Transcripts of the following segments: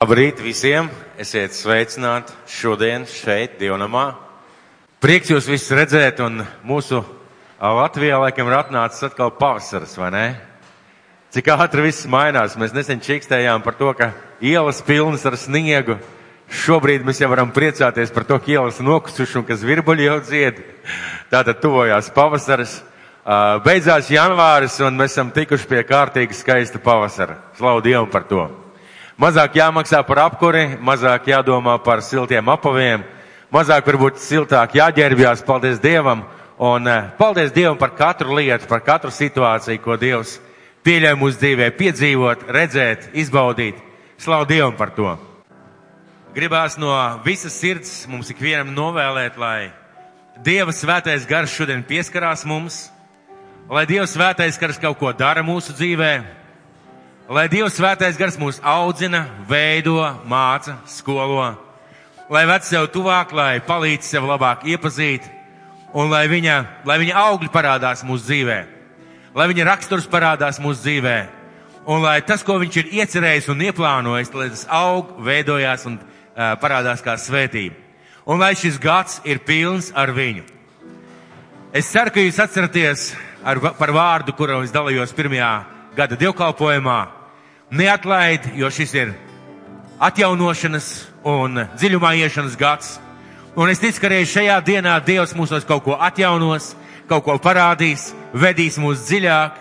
Labrīt visiem! Esiet sveicināti šodien šeit, Dievnamā. Prieks jūs visus redzēt, un mūsu Latvijā laikam ir atnācis atkal pavasaris, vai ne? Cik ātri viss mainās. Mēs nesen čikstējām par to, ka ielas pilnas ar sniegu. Šobrīd mēs jau varam priecāties par to, ka ielas nokusuši un ka zvirbuļi jau dzied. Tātad tuvojās pavasaris. Beidzās janvāris, un mēs esam tikuši pie kārtīgi skaista pavasara. Slavu Dievam par to! Mazāk jāmaksā par apkuri, mazāk jādomā par siltiem apaviem, mazāk varbūt siltāk jāģērbjās, paldies Dievam, un eh, paldies Dievam par katru lietu, par katru situāciju, ko Dievs pieļauj mūsu dzīvē, piedzīvot, redzēt, izbaudīt. Slavu Dievam par to! Gribās no visas sirds mums ikvienam novēlēt, lai Dieva svētais gars šodien pieskarās mums, lai Dieva svētais gars kaut ko dara mūsu dzīvē, Lai Dievs svētais gars mūs audzina, veido, māca, skolo, lai ved sev tuvāk, lai palīdz sev labāk iepazīt, un lai viņa, lai viņa augļi parādās mūsu dzīvē, lai viņa raksturs parādās mūsu dzīvē, un lai tas, ko viņš ir iecerējis un ieplānojis, lai tas aug, veidojās un uh, parādās kā svētība. Un lai šis gads ir pilns ar viņu. Es ceru, ka jūs atceraties ar, par vārdu, kuru es dalījos pirmajā gada dievkalpojumā neatlaid, jo šis ir atjaunošanas un dziļumā iešanas gads. Un es ticu, ka arī šajā dienā Dievs mūsos kaut ko atjaunos, kaut ko parādīs, vedīs mūs dziļāk,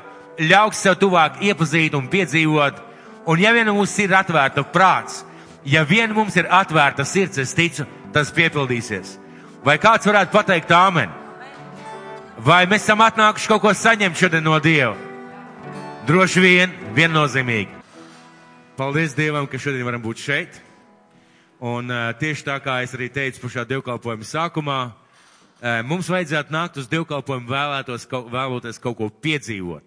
ļauks sev tuvāk iepazīt un piedzīvot. Un ja vien mums ir atvērta prāts, ja vien mums ir atvērta sirds, es ticu, tas piepildīsies. Vai kāds varētu pateikt āmen? Vai mēs esam atnākuši kaut ko saņemt šodien no Dieva? Droši vien, viennozīmīgi. Paldies Dievam, ka šodien varam būt šeit. Un uh, tieši tā kā es arī teicu pašā dievkalpojuma sākumā, uh, mums vajadzētu nākt uz dievkalpojumu vēlētos, kaut, vēloties kaut ko piedzīvot.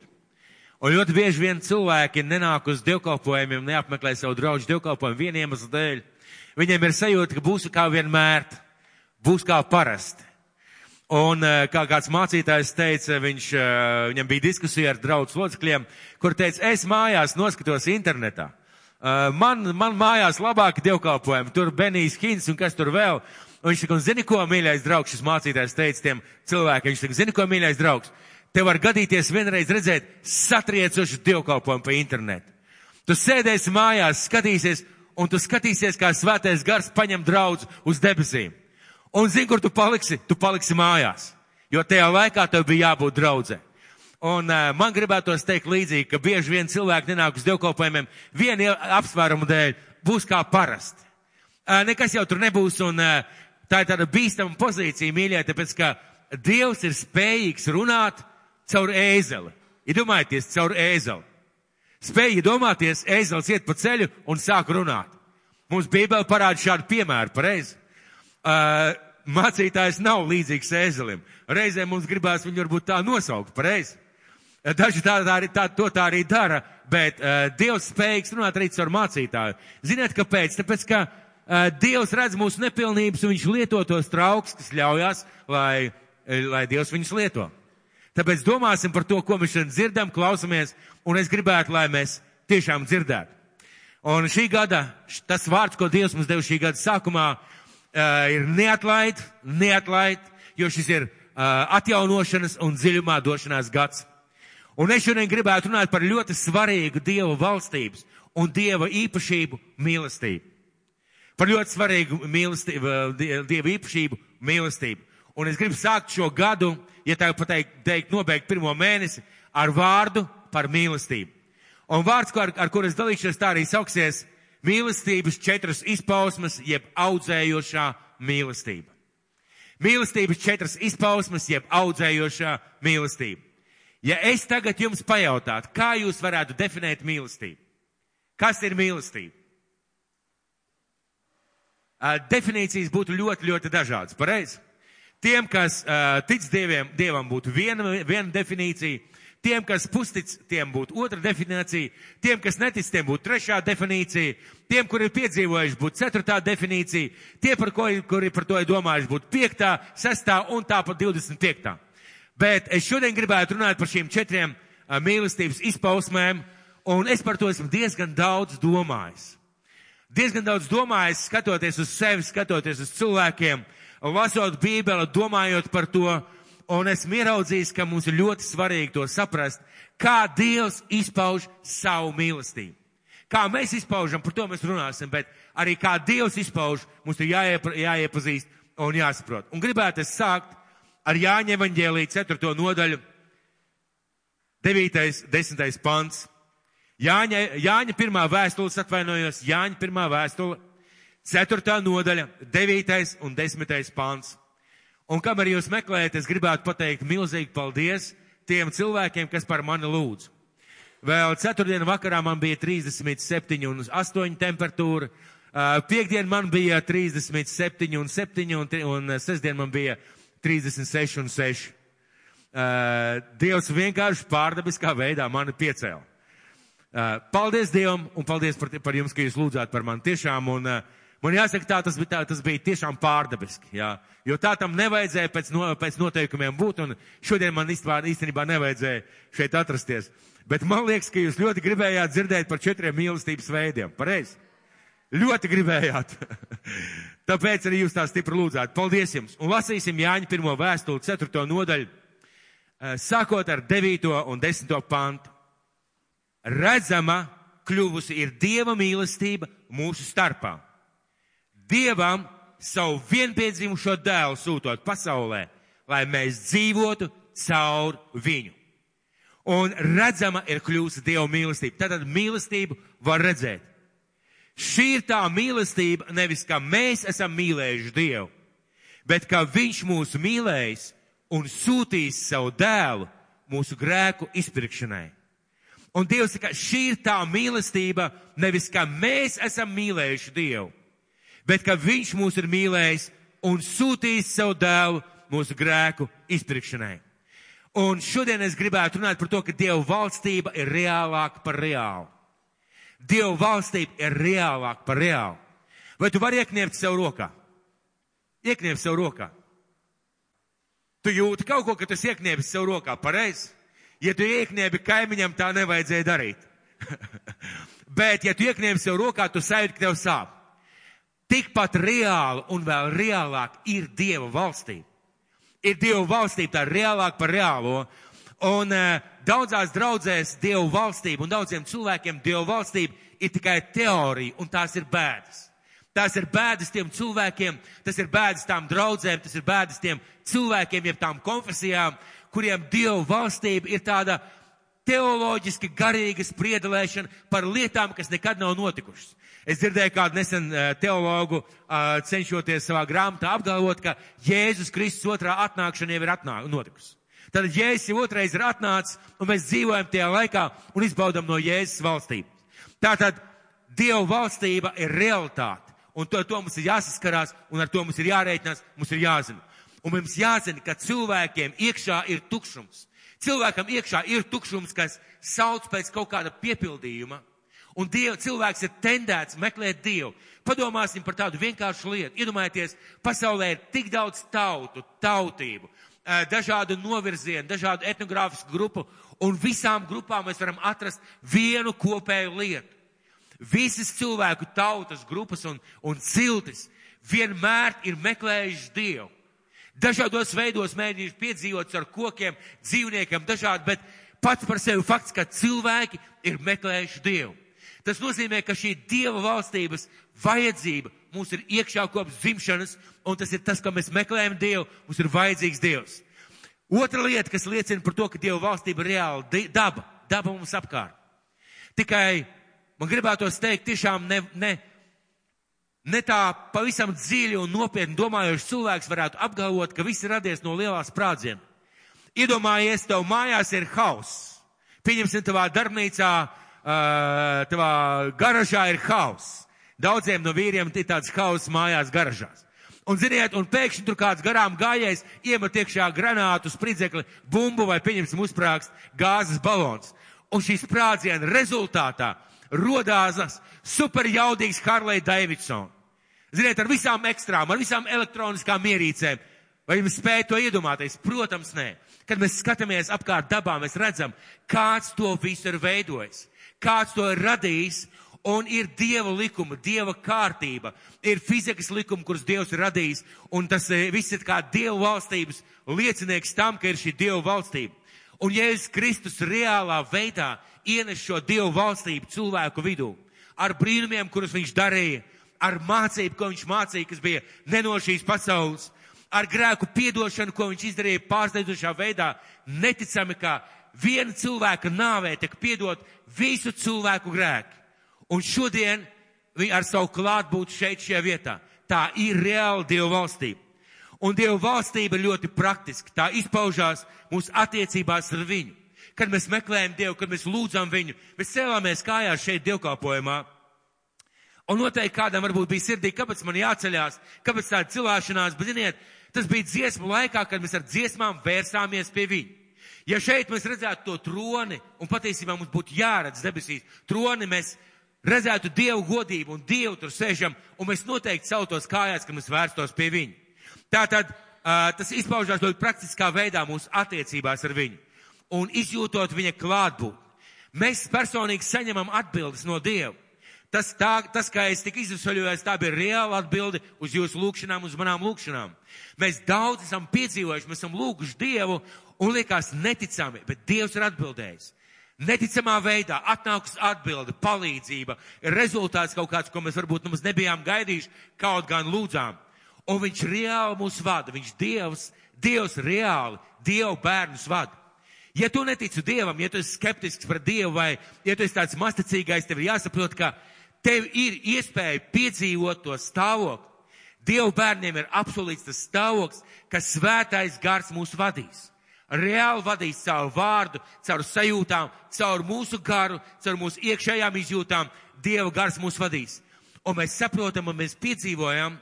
Un ļoti bieži vien cilvēki nenāk uz dievkalpojumiem, neapmeklē savu draugu dievkalpojumu vienu iemeslu dēļ. Viņiem ir sajūta, ka būs kā vienmēr, būs kā parasti. Un kā kāds mācītājs teica, viņš, viņam bija diskusija ar draugu locekļiem, kur teica, es mājās noskatos internetā. Uh, man, man mājās labāki dievkalpojumi, tur Benijs Hins un kas tur vēl. Un viņš saka, un zini ko, mīļais draugs, šis mācītājs teica tiem cilvēkiem, viņš saka, zini ko, mīļais draugs, tev var gadīties vienreiz redzēt satriecošu dievkalpojumu pa internetu. Tu sēdēsi mājās, skatīsies, un tu skatīsies, kā svētais gars paņem draudz uz debesīm. Un zini, kur tu paliksi? Tu paliksi mājās. Jo tajā laikā tev bija jābūt draudzē. Un uh, man gribētos teikt līdzīgi, ka bieži vien cilvēki nenāk uz dievkalpojumiem viena apsvērumu dēļ, būs kā parasti. Uh, nekas jau tur nebūs, un uh, tā ir tāda bīstama pozīcija, mīļie, tāpēc, ka Dievs ir spējīgs runāt caur ēzeli. Iedomājieties, caur ēzeli. Spēja iedomāties, ēzelis iet pa ceļu un sāk runāt. Mums Bībele parāda šādu piemēru, pareizi. Uh, mācītājs nav līdzīgs ēzelim. Reizēm mums gribās viņu varbūt tā nosaukt, pareizi. Daži tā, tā, tā, to tā arī dara, bet uh, Dievs spējīgs runāt arī caur mācītāju. Ziniet, kāpēc? Tāpēc, ka uh, Dievs redz mūsu nepilnības un viņš lieto tos trauks, kas ļaujās, lai, lai Dievs viņus lieto. Tāpēc domāsim par to, ko mēs šodien dzirdam, klausamies, un es gribētu, lai mēs tiešām dzirdētu. Un šī gada, tas vārds, ko Dievs mums deva šī gada sākumā, uh, ir neatlaid, neatlaid, jo šis ir uh, atjaunošanas un dziļumā došanās gads. Un es šodien gribētu runāt par ļoti svarīgu Dieva valstības un Dieva īpašību mīlestību. Par ļoti svarīgu mīlestību, Dieva īpašību mīlestību. Un es gribu sākt šo gadu, ja tā pateikt, teikt, nobeigt pirmo mēnesi ar vārdu par mīlestību. Un vārds, ar, ar kur es dalīšos, tā arī sauksies mīlestības četras izpausmes, jeb audzējošā mīlestība. Mīlestības četras izpausmes, jeb audzējošā mīlestība. Ja es tagad jums pajautātu, kā jūs varētu definēt mīlestību? Kas ir mīlestība? Definīcijas būtu ļoti, ļoti dažādas. Pareizi? Tiem, kas tic dieviem, dievam būtu viena, viena definīcija, tiem, kas pustic, tiem būtu otra definīcija, tiem, kas netic, tiem būtu trešā definīcija, tiem, kuri ir piedzīvojuši, būtu ceturtā definīcija, tie, par ko, kuri par to ir domājuši, būtu piektā, sestā un tāpat 25. Bet es šodien gribētu runāt par šīm četriem mīlestības izpausmēm, un es par to esmu diezgan daudz domājis. diezgan daudz domājis, skatoties uz sevi, skatoties uz cilvēkiem, lasot Bībeli, domājot par to, un esmu ieraudzījis, ka mums ir ļoti svarīgi to saprast, kā Dievs izpauž savu mīlestību. Kā mēs izpaužam, par to mēs runāsim, bet arī kā Dievs izpauž, mums ir jāiepazīst un jāsaprot. Un gribētu es sākt ar Jāņa evaņģēlī 4. nodaļu, 9. 10. pants. Jāņa, Jāņa pirmā vēstules atvainojos, Jāņa pirmā vēstule, 4. nodaļa, 9. un 10. pants. Un kamēr jūs meklējat, es gribētu pateikt milzīgi paldies tiem cilvēkiem, kas par mani lūdz. Vēl ceturtdienu vakarā man bija 37 un 8 temperatūra, piekdien man bija 37 un 7 un, un sestdien man bija 36 un 6. Dievs vienkārši pārdabiskā veidā mani piecēla. Paldies Dievam un paldies par, par jums, ka jūs lūdzāt par mani tiešām. Un, man jāsaka, tā tas bija, tā, tas bija tiešām pārdabiski. Jā. Jo tā tam nevajadzēja pēc, no, pēc noteikumiem būt. Un šodien man īstenībā, īstenībā nevajadzēja šeit atrasties. Bet man liekas, ka jūs ļoti gribējāt dzirdēt par četriem mīlestības veidiem. Pareizi? Ļoti gribējāt. Tāpēc arī jūs tā stipri lūdzāt. Paldies jums. Un lasīsim Jāņa pirmo vēstuli, ceturto nodaļu, sākot ar devīto un desmito pantu redzama kļuvusi ir Dieva mīlestība mūsu starpā. Dievam savu vienpiedzimušo dēlu sūtot pasaulē, lai mēs dzīvotu caur viņu. Un redzama ir kļūst Dieva mīlestība. Tātad mīlestību var redzēt. Šī ir tā mīlestība, nevis kā mēs esam mīlējuši Dievu, bet kā Viņš mūs mīlējis un sūtījis savu dēlu mūsu grēku izpirkšanai. Un Dievs saka, šī ir tā mīlestība, nevis kā mēs esam mīlējuši Dievu, bet ka Viņš mūs ir mīlējis un sūtījis savu dēlu mūsu grēku izpirkšanai. Un šodien es gribētu runāt par to, ka Dieva valstība ir reālāka par reālu. Dieva valstība ir reālāka par reālu. Vai tu vari iekniept sev rokā? Iekniept sev rokā. Tu jūti kaut ko, ka tas iekniept sev rokā, pareizi? Ja tu iekniebi kaimiņam, tā nevajadzēja darīt. Bet, ja tu iekniebi sev rokā, tu sajūti, ka tev sāp. Tikpat reāli un vēl reālāk ir Dieva valstība. Ir Dieva valstība tā reālāk par reālo. Un uh, daudzās draudzēs Dievu valstība un daudziem cilvēkiem Dievu valstība ir tikai teorija un tās ir bēdas. Tās ir bēdas tiem cilvēkiem, tas ir bēdas tām draudzēm, tas ir bēdas tiem cilvēkiem, jeb tām konfesijām, kuriem Dievu valstība ir tāda teoloģiski garīga spriedelēšana par lietām, kas nekad nav notikušas. Es dzirdēju kādu nesen teologu cenšoties savā grāmatā apgalvot, ka Jēzus Kristus otrā atnākšana jau ir atnāk, notikusi. Tad Jēzus jau otrais ir atnācis, un mēs dzīvojam tajā laikā un izbaudam no Jēzus valstību. Tātad Dieva valstība ir realitāte, un to, to mums ir jāsaskarās, un ar to mums ir jārēķinās, mums ir jāzina. Un mums jāzina, ka cilvēkiem iekšā ir tukšums. Cilvēkam iekšā ir tukšums, kas sauc pēc kaut kāda piepildījuma. Un Dievu, cilvēks ir tendēts meklēt Dievu. Padomāsim par tādu vienkāršu lietu. Iedomājieties, pasaulē ir tik daudz tautu, tautību, dažādu novirzienu, dažādu etnogrāfisku grupu, un visām grupām mēs varam atrast vienu kopēju lietu. Visas cilvēku tautas, grupas un, un ciltis vienmēr ir meklējuši Dievu. Dažādos veidos mēģinājuši piedzīvot ar kokiem, dzīvniekiem, dažādi, bet pats par sevi fakts, ka cilvēki ir meklējuši Dievu. Tas nozīmē, ka šī Dieva valstības vajadzība mums ir iekšā kopš dzimšanas, un tas ir tas, ka mēs meklējam Dievu, mums ir vajadzīgs Dievs. Otra lieta, kas liecina par to, ka Dieva valstība ir reāla daba, daba mums apkārt. Tikai man gribētos teikt, tiešām ne, ne, Ne tā pavisam dziļi un nopietni domājošs cilvēks varētu apgalvot, ka viss ir radies no lielās sprādziena. Iedomājies, tev mājās ir hauss. Pieņemsim, tavā darbnīcā, tavā garažā ir hauss. Daudziem no vīriem ir tāds hauss mājās garažās. Un ziniet, un pēkšņi tur kāds garām gājējs iemet iekšā granātu, spridzekli, bumbu vai pieņemsim uzprāgst gāzes balons. Un šī sprādziena rezultātā rodās superjaudīgs Harley Davidson. Ziniet, ar visām ekstrām, ar visām elektroniskām ierīcēm. Vai jums spēja to iedomāties? Protams, nē. Kad mēs skatāmies apkārt dabā, mēs redzam, kāds to visu ir veidojis, kāds to ir radījis, Un ir Dieva likuma, Dieva kārtība, ir fizikas likuma, kurus Dievs ir radījis, un tas eh, viss ir kā Dieva valstības liecinieks tam, ka ir šī Dieva valstība. Un Jēzus Kristus reālā veidā ienes šo Dievu valstību cilvēku vidū ar brīnumiem, kurus viņš darīja, ar mācību, ko viņš mācīja, kas bija ne no šīs pasaules, ar grēku piedošanu, ko viņš izdarīja pārsteidzošā veidā, neticami, kā viena cilvēka nāvē tiek piedot visu cilvēku grēku. Un šodien viņi ar savu klātbūtni šeit, šajā vietā. Tā ir reāla Dieva valstība. Un Dieva valstība ir ļoti praktiska. Tā izpaužās mūsu attiecībās ar viņu. Kad mēs meklējam Dievu, kad mēs lūdzam viņu, mēs cēlāmies kājās šeit dievkalpojumā. Un noteikti kādam varbūt bija sirdī, kāpēc man jāceļās, kāpēc tāda cilāšanās, bet ziniet, tas bija dziesmu laikā, kad mēs ar dziesmām vērsāmies pie viņa. Ja šeit mēs redzētu to troni, un patiesībā mums būtu jāredz debesīs, troni mēs redzētu Dievu godību un Dievu tur sēžam, un mēs noteikti celtos kājās, ka mēs vērstos pie viņa. Tātad uh, tas izpaužās ļoti praktiskā veidā mūsu attiecībās ar viņu un izjūtot viņa klātbūtni. Mēs personīgi saņemam atbildes no Dieva. Tas, tā, tas kā es tik izvesaļojos, tā bija reāla atbilde uz jūsu lūgšanām, uz manām lūgšanām. Mēs daudz esam piedzīvojuši, mēs esam lūguši Dievu un liekas neticami, bet Dievs ir atbildējis. Neticamā veidā atnāks atbilde, palīdzība, rezultāts kaut kāds, ko mēs varbūt nemaz nebijām gaidījuši, kaut gan lūdzām. Un viņš reāli mūs vada, viņš Dievs, Dievs reāli, Dievu bērnus vada. Ja tu netici Dievam, ja tu esi skeptisks par Dievu vai ja tu esi tāds masticīgais, tev ir jāsaprot, ka tev ir iespēja piedzīvot to stāvokli. Dievu bērniem ir apsolīts tas stāvoklis, ka svētais gars mūs vadīs reāli vadīs caur vārdu, caur sajūtām, caur mūsu garu, caur mūsu iekšējām izjūtām. Dieva gars mūs vadīs. Un mēs saprotam un mēs piedzīvojam,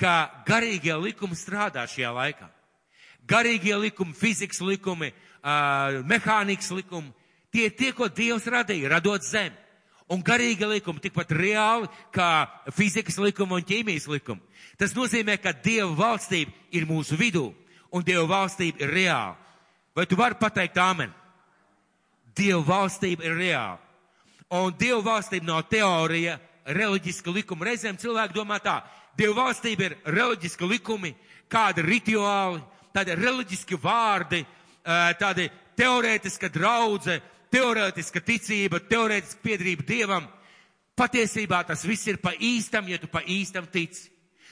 ka garīgie likumi strādā šajā laikā. Garīgie likumi, fizikas likumi, uh, mehānikas likumi, tie ir tie, ko Dievs radīja, radot zemi. Un garīga likuma tikpat reāli kā fizikas likuma un ķīmijas likuma. Tas nozīmē, ka Dieva valstība ir mūsu vidū, un Dieva valstība ir reāla. Vai tu vari pateikt āmen? Dieva valstība ir reāla. Un Dieva valstība nav teorija, reliģiska likuma. Reizēm cilvēki domā tā, Dieva valstība ir reliģiska likumi, kādi rituāli, tādi reliģiski vārdi, tādi teorētiska draudze, teorētiska ticība, teorētiska piedrība Dievam. Patiesībā tas viss ir pa īstam, ja tu pa īstam tici.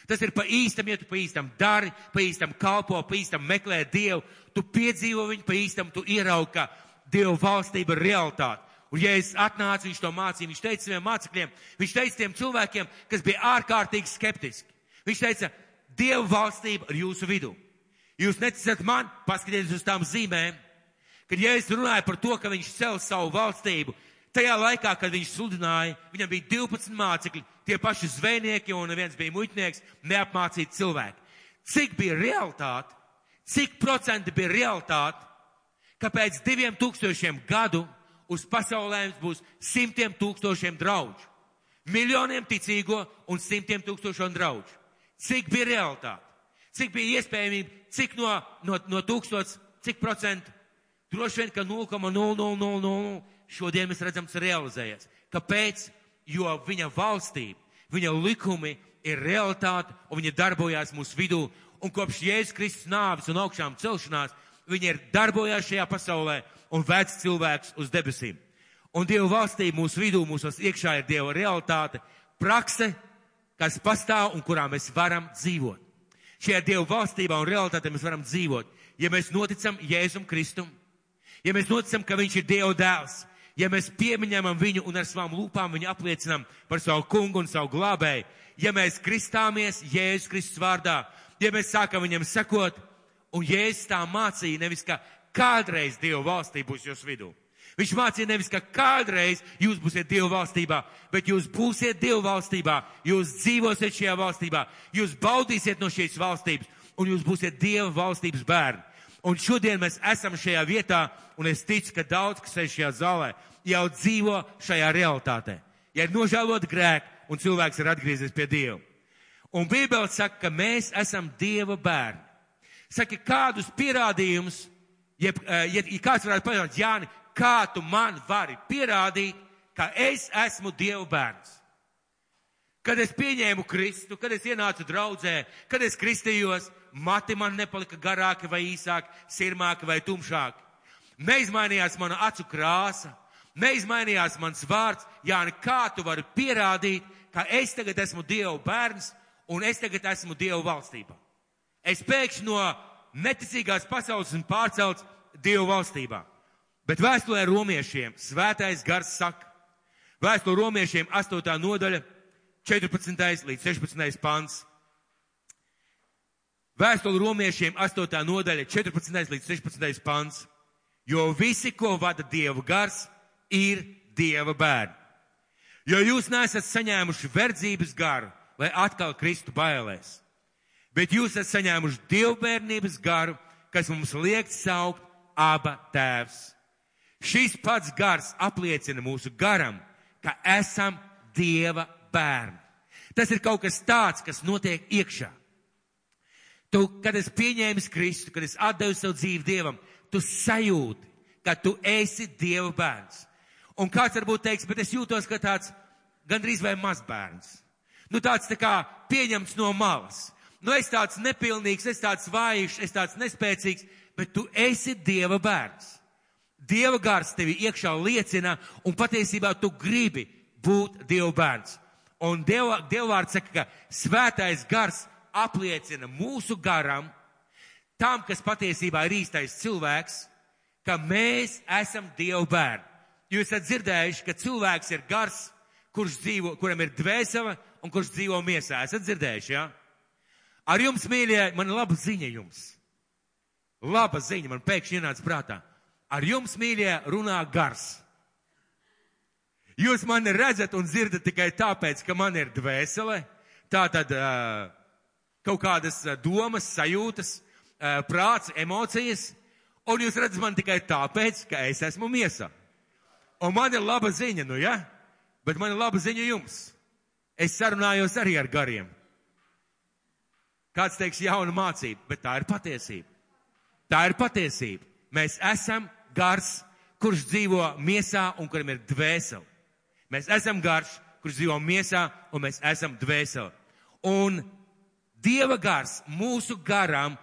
Tas ir pa īstam, ja tu pa īstam dari, pa īstam kalpo, pa īstam meklē Dievu, tu piedzīvo viņu pa īstam, tu ieraugi, ka Dieva valstība ir realitāte. Un ja es atnācu, viņš to mācīja, viņš teica saviem mācekļiem, viņš teica tiem cilvēkiem, kas bija ārkārtīgi skeptiski. Viņš teica, Dieva valstība ir jūsu vidū. Jūs neticat man, paskatieties uz tām zīmēm, kad ja es runāju par to, ka viņš cel savu valstību, tajā laikā, kad viņš sludināja, viņam bija 12 mācekļi, tie paši zvejnieki un viens bija muitnieks, neapmācīti cilvēki. Cik bija realitāte, cik procenti bija realitāte, ka pēc diviem tūkstošiem gadu uz pasaulēm būs simtiem tūkstošiem draudžu, miljoniem ticīgo un simtiem tūkstošiem draudžu. Cik bija realitāte, cik bija iespējamība, cik no, no, no tūkstots, cik procentu, droši vien, ka 0,0000 šodien mēs redzam, tas realizējies. Kāpēc? jo viņa valstība, viņa likumi ir realitāte un viņa darbojās mūsu vidū. Un kopš Jēzus Kristus nāvis un augšām celšanās, viņa ir darbojās šajā pasaulē un vēc cilvēks uz debesīm. Un Dieva valstība mūsu vidū, mūsos iekšā ir Dieva realitāte, prakse, kas pastāv un kurā mēs varam dzīvot. Šajā Dieva valstībā un realitātē mēs varam dzīvot, ja mēs noticam Jēzum Kristum, ja mēs noticam, ka Viņš ir Dieva dēls, ja mēs piemiņamam viņu un ar savām lūpām viņu apliecinam par savu kungu un savu glābēju, ja mēs kristāmies Jēzus Kristus vārdā, ja mēs sākam viņam sekot, un Jēzus tā mācīja nevis, ka kādreiz Dieva valstī būs jūs vidū. Viņš mācīja nevis, ka kādreiz jūs būsiet Dieva valstībā, bet jūs būsiet Dieva valstībā, jūs dzīvosiet šajā valstībā, jūs baudīsiet no šīs valstības, un jūs būsiet Dieva valstības bērni. Un šodien mēs esam šajā vietā, un es ticu, ka daudz, kas sēž šajā zālē, jau dzīvo šajā realitātē. Ja ir nožēlot grēku un cilvēks ir atgriezies pie Dieva. Un Bībele saka, ka mēs esam Dieva bērni. Saka, kādus pierādījumus, ja, ja, ja kāds varētu pajautāt, Jāni, kā tu man vari pierādīt, ka es esmu Dieva bērns. Kad es pieņēmu Kristu, kad es ienācu draudzē, kad es kristījos, mati man nepalika garāki vai īsāki, sirmāki vai tumšāki. Neizmainījās mana acu krāsa, neizmainījās mans vārds. Jāni, kā tu vari pierādīt, ka es tagad esmu Dieva bērns un es tagad esmu Dieva valstībā? Es pēkšņi no neticīgās pasaules un pārcelts Dieva valstībā. Bet vēstulē romiešiem svētais gars saka, vēstulē romiešiem 8. nodaļa, 14. līdz 16. pants. Vēstule romiešiem 8. nodaļa, 14. līdz 16. pants. Jo visi, ko vada Dieva gars, ir Dieva bērni. Jo jūs nesat saņēmuši verdzības garu, lai atkal kristu bailēs, bet jūs esat saņēmuši dievbērnības garu, kas mums liek saukt aba tēvs. Šis pats gars apliecina mūsu garam, ka esam Dieva bērni. Tas ir kaut kas tāds, kas notiek iekšā. Tu, kad es pieņēmu Kristu, kad es atdevu savu dzīvi Dievam, tu sajūti, ka tu esi Dieva bērns. Un kāds varbūt teiks, bet es jūtos, ka tāds gandrīz vai mazbērns. Nu tāds tā kā pieņemts no malas. Nu es tāds nepilnīgs, es tāds vājš, es tāds nespēcīgs, bet tu esi Dieva bērns. Dieva gars tevi iekšā liecina, un patiesībā tu gribi būt Dieva bērns. Un Dieva, Dievvārds saka, ka svētais gars apliecina mūsu garam, tam, kas patiesībā ir īstais cilvēks, ka mēs esam Dieva bērni. Jūs esat dzirdējuši, ka cilvēks ir gars, kurš dzīvo, kuram ir dvēsele un kurš dzīvo miesā. Esat dzirdējuši, jā? Ja? Ar jums, mīļie, man laba ziņa jums. Laba ziņa man pēkšņi ienāca prātā. Ar jums, mīļie, runā gars. Jūs mani redzat un dzirdat tikai tāpēc, ka man ir dvēsele, tā tad uh, kaut kādas domas, sajūtas, uh, prāts, emocijas, un jūs redzat man tikai tāpēc, ka es esmu miesā. Un man ir laba ziņa, nu ja? Bet man ir laba ziņa jums. Es sarunājos arī ar gariem. Kāds teiks jauna mācība, bet tā ir patiesība. Tā ir patiesība. Mēs esam gars, kurš dzīvo miesā un kuram ir dvēseli. Mēs esam gars, kurš dzīvo miesā un mēs esam dvēseli. Un Dieva gars mūsu garam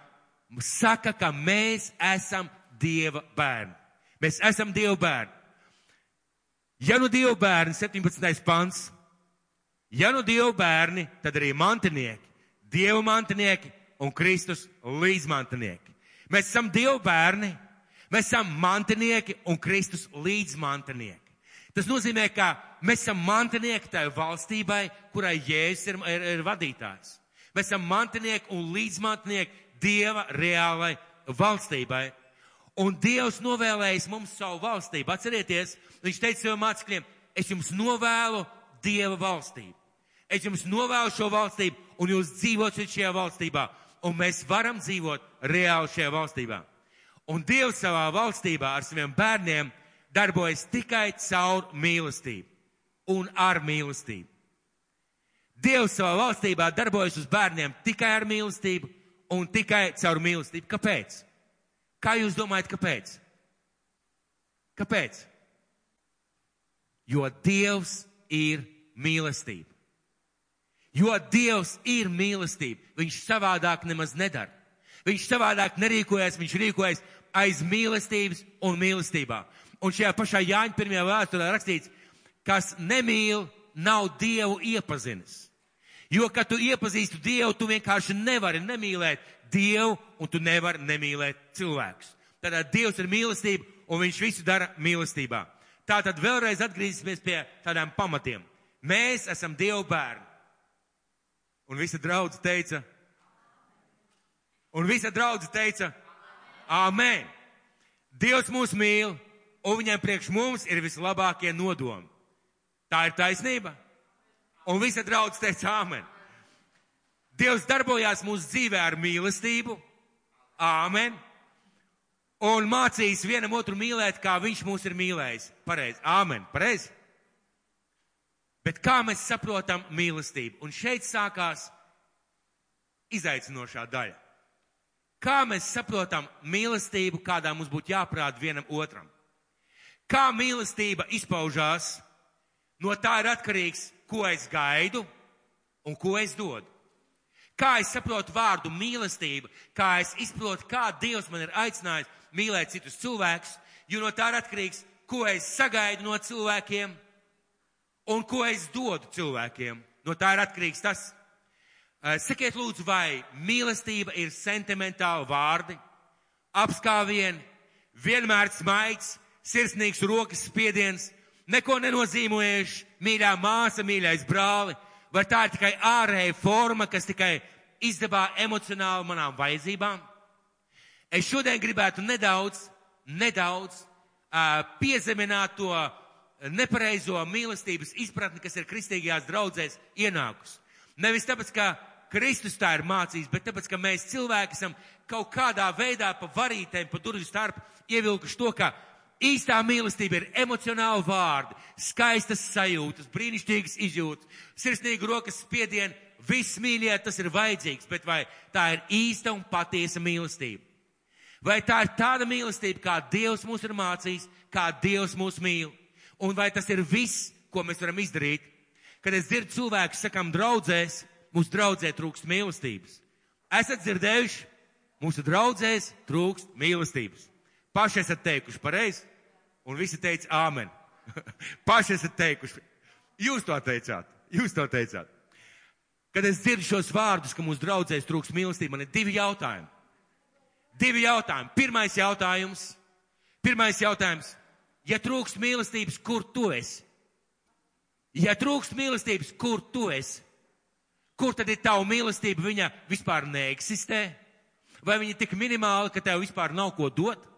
saka, ka mēs esam Dieva bērni. Mēs esam Dieva bērni. Ja nu Dieva bērni, 17. pants, ja nu Dieva bērni, tad arī mantinieki, Dieva mantinieki un Kristus līdzmantinieki. Mēs esam Dieva bērni, mēs esam mantinieki un Kristus līdzmantinieki. Tas nozīmē, ka mēs esam mantinieki tai valstībai, kurai Jēzus ir, ir, ir vadītājs. Mēs esam mantinieki un līdzmantinieki Dieva reālai valstībai. Un Dievs novēlējis mums savu valstību. Atcerieties, viņš teica saviem mācekļiem, es jums novēlu Dieva valstību. Es jums novēlu šo valstību, un jūs dzīvosiet šajā valstībā un mēs varam dzīvot reāli šajā valstībā. Un Dievs savā valstībā ar saviem bērniem darbojas tikai caur mīlestību un ar mīlestību. Dievs savā valstībā darbojas uz bērniem tikai ar mīlestību un tikai caur mīlestību. Kāpēc? Kā jūs domājat, kāpēc? Kāpēc? Jo Dievs ir mīlestība. Jo Dievs ir mīlestība. Viņš savādāk nemaz nedara. Viņš savādāk nerīkojas, viņš rīkojas aiz mīlestības un mīlestībā. Un šajā pašā Jāņa pirmajā vēsturē rakstīts, kas nemīl, nav Dievu iepazinis. Jo, kad tu iepazīstu Dievu, tu vienkārši nevari nemīlēt Dievu un tu nevari nemīlēt cilvēkus. Tātad Dievs ir mīlestība un viņš visu dara mīlestībā. Tātad vēlreiz atgriezīsimies pie tādām pamatiem. Mēs esam Dievu bērni. Un visa draudze teica, un visa draudze teica, Āmen! Dievs mūs mīl, un viņam priekš mums ir vislabākie nodomi. Tā ir taisnība. Un visa draudze teica, Āmen! Dievs darbojās mūsu dzīvē ar mīlestību, Āmen! Un mācīs vienam otru mīlēt, kā viņš mūs ir mīlējis. Pareizi, Āmen! Pareizi! Bet kā mēs saprotam mīlestību? Un šeit sākās izaicinošā daļa. Kā mēs saprotam mīlestību, kādā mums būtu jāprāt vienam otram? Kā mīlestība izpaužās, No tā ir atkarīgs, ko es gaidu un ko es dodu. Kā es saprotu vārdu mīlestība, kā es izprotu, kā Dievs man ir aicinājis mīlēt citus cilvēkus, jo no tā ir atkarīgs, ko es sagaidu no cilvēkiem un ko es dodu cilvēkiem. No tā ir atkarīgs tas. Eh, sakiet lūdzu, vai mīlestība ir sentimentāli vārdi, apskāvieni, vienmēr smaids, sirsnīgs rokas spiediens, neko nenozīmojuši, mīļā māsa, mīļais brāli, vai tā ir tikai ārēja forma, kas tikai izdevā emocionāli manām vajadzībām? Es šodien gribētu nedaudz, nedaudz uh, piezemināt to nepareizo mīlestības izpratni, kas ir kristīgajās draudzēs ienākus. Nevis tāpēc, ka Kristus tā ir mācījis, bet tāpēc, ka mēs cilvēki esam kaut kādā veidā pa varītēm, pa durvju starp ievilkuši to, ka īstā mīlestība ir emocionāli vārdi, skaistas sajūtas, brīnišķīgas izjūtas, sirsnīga rokas spiediena, viss mīļie, tas ir vajadzīgs, bet vai tā ir īsta un patiesa mīlestība? Vai tā ir tāda mīlestība, kā Dievs mūs ir mācījis, kā Dievs mūs mīl? Un vai tas ir viss, ko mēs varam izdarīt? Kad es dzirdu cilvēku sakam draudzēs, mūsu draudzē trūkst mīlestības. Esat dzirdējuši, mūsu draudzēs trūkst mīlestības. Paši esat teikuši pareizi, un visi teica āmen. Paši esat teikuši. Jūs to teicāt, jūs to teicāt. Kad es dzirdu šos vārdus, ka mūsu draudzēs trūks mīlestība, man ir divi jautājumi. Divi jautājumi. Pirmais jautājums. Pirmais jautājums. Ja trūks mīlestības, kur tu esi? Ja trūks mīlestības, kur tu esi? Kur tad ir tava mīlestība? Viņa vispār neeksistē? Vai viņa ir tik minimāla, ka tev vispār nav ko dot?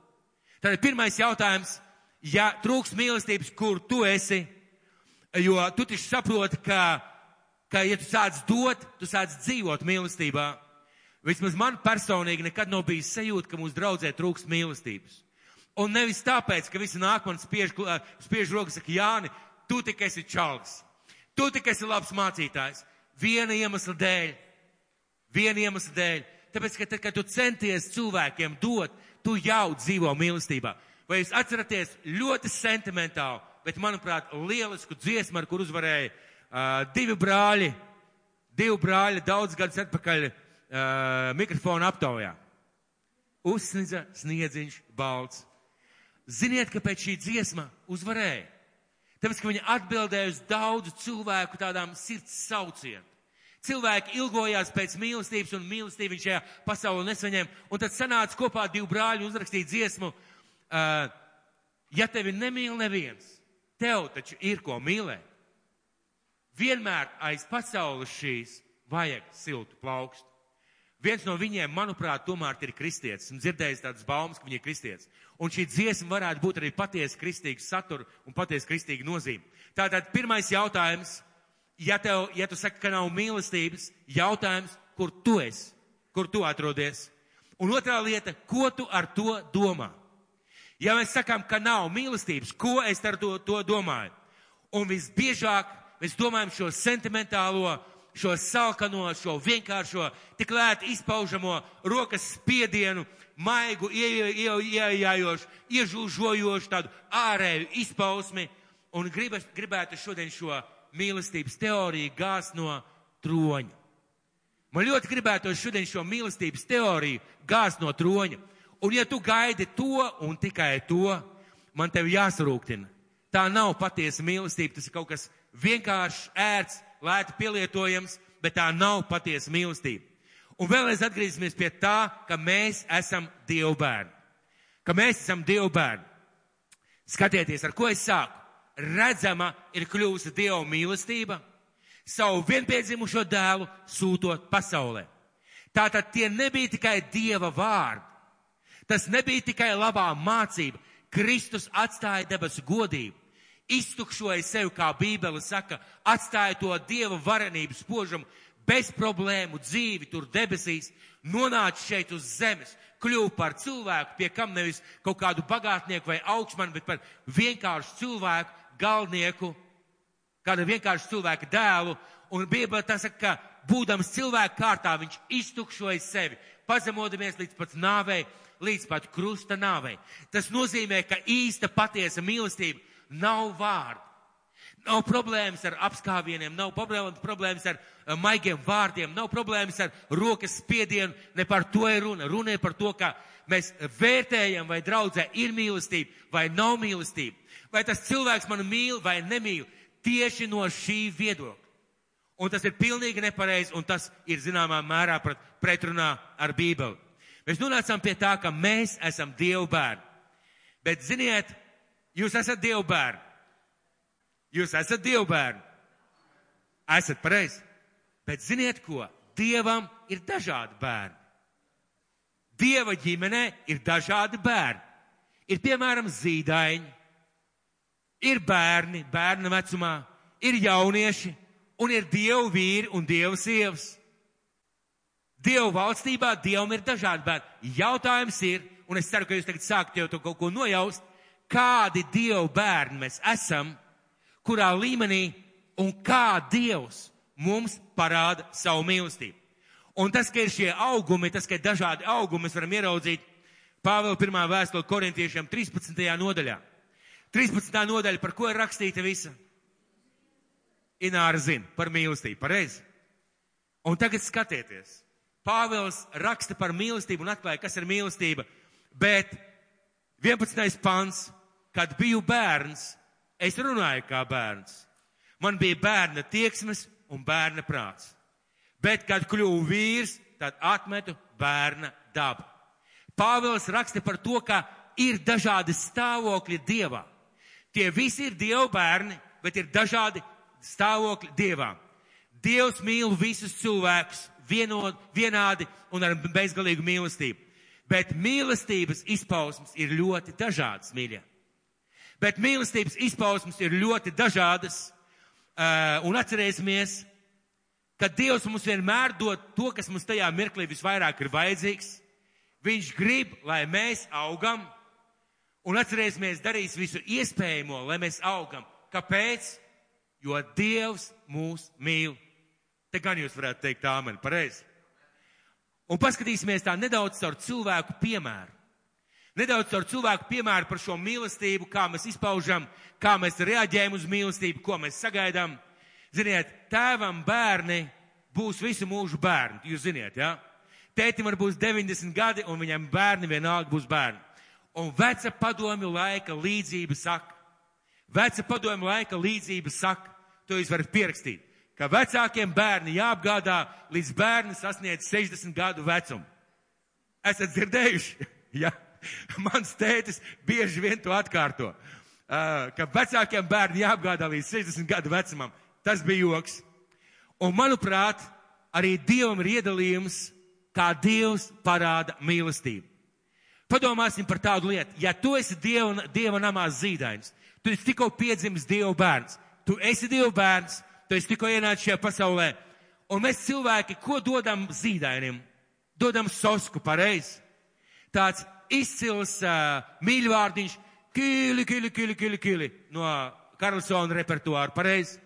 Tad pirmais jautājums. Ja trūks mīlestības, kur tu esi? Jo tu taču saproti, ka ka, ja tu sāc dot, tu sāc dzīvot mīlestībā. Vismaz man personīgi nekad nav bijis sajūta, ka mūsu draudzē trūkst mīlestības. Un nevis tāpēc, ka visi nāk man spiež, spiež rokas, saka, Jāni, tu tik esi čalgs. Tu tik esi labs mācītājs. Viena iemesla dēļ. Viena iemesla dēļ. Tāpēc, ka tad, kad tu centies cilvēkiem dot, tu jau dzīvo mīlestībā. Vai jūs atceraties ļoti sentimentālu, bet, manuprāt, lielisku dziesmu, ar kur uzvarēja uh, divi brāļi, divi brāļi daudz gadus atpakaļ uh, mikrofona aptaujā. Uzsniedza sniedziņš balts. Ziniet, kāpēc šī dziesma uzvarēja? Tāpēc, ka viņa atbildēja uz daudzu cilvēku tādām sirds saucienu. Cilvēki ilgojās pēc mīlestības un mīlestību viņš šajā pasaulē nesaņēma. Un tad sanāca kopā divi brāļi un uzrakstīja dziesmu, uh, ja tevi nemīl neviens, tev taču ir ko mīlēt. Vienmēr aiz pasaules šīs vajag siltu plaukstu. Viens no viņiem, manuprāt, tomēr ir kristietis. Esmu dzirdējis tādas baumas, ka viņi ir kristietis. Un šī dziesma varētu būt arī patiesi kristīga satura un patiesi kristīga nozīme. Tātad pirmais jautājums, ja, tev, ja tu saki, ka nav mīlestības, jautājums, kur tu esi, kur tu atrodies. Un otrā lieta, ko tu ar to domā? Ja mēs sakām, ka nav mīlestības, ko es ar to, to domāju? Un visbiežāk mēs domājam šo sentimentālo, šo salkano, šo vienkāršo, tik lēti izpaužamo rokas spiedienu, maigu, ieejājošu, iežūžojošu tādu ārēju izpausmi un gribas, gribētu šodien šo mīlestības teoriju gāzt no troņa. Man ļoti gribētu šodien šo mīlestības teoriju gāzt no troņa. Un ja tu gaidi to un tikai to, man tev jāsarūktina. Tā nav patiesa mīlestība, tas ir kaut kas vienkāršs, ērts, lēti pielietojams, bet tā nav patiesa mīlestība. Un vēlreiz atgriezīsimies pie tā, ka mēs esam Dievu bērni. Ka mēs esam Dievu bērni. Skatieties, ar ko es sāku. Redzama ir kļuvusi Dieva mīlestība, savu vienpiedzimušo dēlu sūtot pasaulē. Tātad tie nebija tikai Dieva vārdi. Tas nebija tikai labā mācība. Kristus atstāja debesu godību iztukšoja sevi, kā Bībele saka, atstāja to Dieva varenību spožumu, bez problēmu dzīvi tur debesīs, nonāca šeit uz zemes, kļuva par cilvēku, pie kam nevis kaut kādu bagātnieku vai augšmanu, bet par vienkāršu cilvēku, galvnieku, kādu vienkāršu cilvēku dēlu. Un Bībele tā saka, ka būdams cilvēku kārtā, viņš iztukšoja sevi, pazemodamies līdz pat nāvei, līdz pat krusta nāvei. Tas nozīmē, ka īsta patiesa mīlestība nav vārdi. Nav problēmas ar apskāvieniem, nav problēmas ar maigiem vārdiem, nav problēmas ar rokas spiedienu, ne par to ir runa. Runa ir par to, ka mēs vērtējam, vai draudzē ir mīlestība vai nav mīlestība. Vai tas cilvēks mani mīl vai nemīl tieši no šī viedokļa. Un tas ir pilnīgi nepareizi, un tas ir zināmā mērā pret, pretrunā ar Bībeli. Mēs nonācām pie tā, ka mēs esam Dievu bērni. Bet ziniet, jūs esat Dievu bērni. Jūs esat Dievu bērni. Esat pareizi. Bet ziniet ko? Dievam ir dažādi bērni. Dieva ģimenē ir dažādi bērni. Ir piemēram zīdaiņi, ir bērni, bērna vecumā, ir jaunieši, un ir dievu vīri un dievu sievas. Dievu valstībā dievam ir dažādi bērni. Jautājums ir, un es ceru, ka jūs tagad sākat jau to kaut ko nojaust, kādi dievu bērni mēs esam kurā līmenī un kā Dievs mums parāda savu mīlestību. Un tas, ka ir šie augumi, tas, ka ir dažādi augumi, mēs varam ieraudzīt Pāvela pirmā vēstule korintiešiem 13. nodaļā. 13. nodaļa, par ko ir rakstīta visa? Ināra zina par mīlestību, pareizi. Un tagad skatieties. Pāvils raksta par mīlestību un atklāja, kas ir mīlestība, bet 11. pants, kad biju bērns, Es runāju kā bērns. Man bija bērna tieksmes un bērna prāts. Bet, kad kļuvu vīrs, tad atmetu bērna dabu. Pāvils raksta par to, ka ir dažādi stāvokļi dievā. Tie visi ir dievu bērni, bet ir dažādi stāvokļi dievā. Dievs mīl visus cilvēkus vienod, vienādi un ar bezgalīgu mīlestību. Bet mīlestības izpausmes ir ļoti dažādas, mīļie. Bet mīlestības izpausmes ir ļoti dažādas. Uh, un atcerēsimies, ka Dievs mums vienmēr dod to, kas mums tajā mirklī visvairāk ir vajadzīgs. Viņš grib, lai mēs augam. Un atcerēsimies, darīs visu iespējamo, lai mēs augam. Kāpēc? Jo Dievs mūs mīl. Te gan jūs varētu teikt āmeni, pareizi. Un paskatīsimies tā nedaudz caur cilvēku piemēru. Nedaudz ar cilvēku piemēru par šo mīlestību, kā mēs izpaužam, kā mēs reaģējam uz mīlestību, ko mēs sagaidām. Ziniet, tēvam bērni būs visu mūžu bērni, jūs ziniet, jā? Ja? Tētim var būs 90 gadi, un viņam bērni vienalga būs bērni. Un veca padomju laika līdzība saka, veca padomju laika līdzība saka, to jūs varat pierakstīt, ka vecākiem bērni jāapgādā, līdz bērni sasniedz 60 gadu vecumu. Esat dzirdējuši? ja? Mans tētis bieži vien to atkārto, ka vecākiem bērniem jāapgādā līdz 60 gadu vecumam. Tas bija joks. Un manuprāt, arī Dievam ir iedalījums, kā Dievs parāda mīlestību. Padomāsim par tādu lietu. Ja tu esi Dieva, dieva namā zīdainis, tu esi tikko piedzimis Dieva bērns, tu esi Dieva bērns, tu esi tikko ienācis šajā pasaulē, un mēs cilvēki, ko dodam zīdainim? Dodam sosku, pareizi. Tāds izcils uh, mīļvārdiņš, kīli, kīli, kīli, kīli, kīli, no Karlsona repertuāra, pareizi?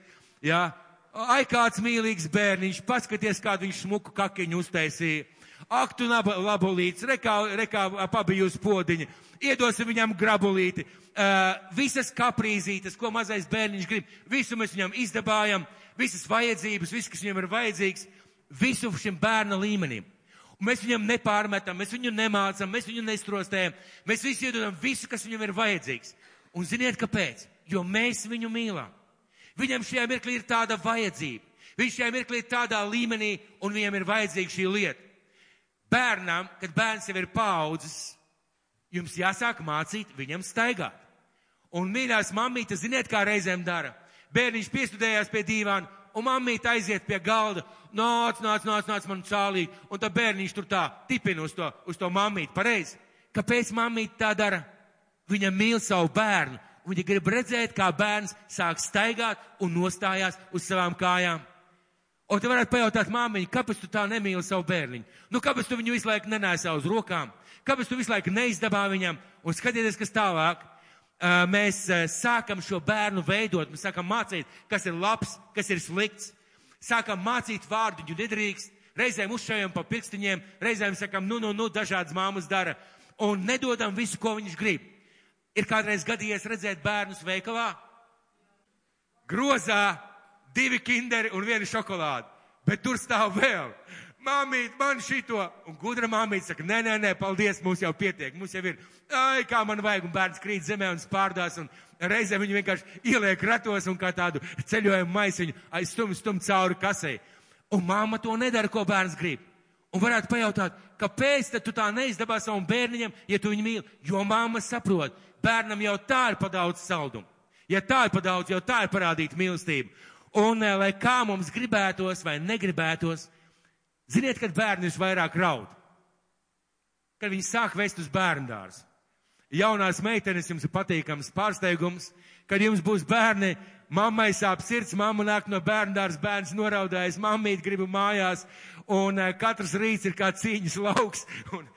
Jā, ai kāds mīlīgs bērniņš, paskaties, kādu viņš smuku kakiņu uztaisīja. Ak, tu labolīts, rekā, rekā pabijus podiņa, iedosim viņam grabulīti. Uh, visas kaprīzītes, ko mazais bērniņš grib, visu mēs viņam izdabājam, visas vajadzības, viss, kas viņam ir vajadzīgs, visu šim bērna līmenim. Mēs viņam nepārmetam, mēs viņu nemācam, mēs viņu nestrostējam, mēs visi iedodam visu, kas viņam ir vajadzīgs. Un ziniet, kāpēc? Jo mēs viņu mīlam. Viņam šajā mirklī ir tāda vajadzība. Viņš šajā mirklī ir tādā līmenī, un viņam ir vajadzīga šī lieta. Bērnam, kad bērns jau ir paudzes, jums jāsāk mācīt viņam staigāt. Un mīļās mammītes, ziniet, kā reizēm dara. Bērniņš piestudējās pie dīvāna, un mammīte aiziet pie galda, nāc, nāc, nāc, nāc man cālīt, un tā bērniņš tur tā tipina uz to, uz to mammīti, pareizi. Kāpēc mammīte tā dara? Viņa mīl savu bērnu, viņa grib redzēt, kā bērns sāk staigāt un nostājās uz savām kājām. Un te varētu pajautāt māmiņu, kāpēc tu tā nemīli savu bērniņu? Nu, kāpēc tu viņu visu laiku nenēsā uz rokām? Kāpēc tu visu laiku neizdabā viņam? Un skatieties, kas tālāk mēs sākam šo bērnu veidot, mēs sākam mācīt, kas ir labs, kas ir slikts, sākam mācīt vārdu, viņu nedrīkst, reizēm uzšaujam pa pirkstiņiem, reizēm sakam, nu, nu, nu, dažādas māmas dara, un nedodam visu, ko viņš grib. Ir kādreiz gadījies redzēt bērnus veikalā? grozā divi kinderi un viena šokolāde. Bet tur stāv vēl. Māmīt, man šito. Un gudra māmīt saka, nē, nē, nē, paldies, mums jau pietiek. Mums jau ir, ai, kā man vajag, un bērns krīt zemē un spārdās, un reizē viņu vienkārši ieliek ratos un kā tādu ceļojumu maisiņu aizstum, stum cauri kasei. Un māma to nedara, ko bērns grib. Un varētu pajautāt, kāpēc tu tā neizdabā savam bērniņam, ja tu viņu mīli? Jo māma saprot, bērnam jau tā ir padaudz saldumu. Ja tā ir padaudz, jau tā ir parādīta mīlestība. Un eh, lai kā mums gribētos vai negribētos, ziniet, kad bērni visvairāk raud? Kad viņi sāk vest uz bērndārs. Jaunās meitenes jums ir patīkams pārsteigums, kad jums būs bērni, mammai sāp sirds, mamma nāk no bērndārs, bērns noraudājis, mammīt gribu mājās, un uh, katrs rīts ir kā cīņas lauks, un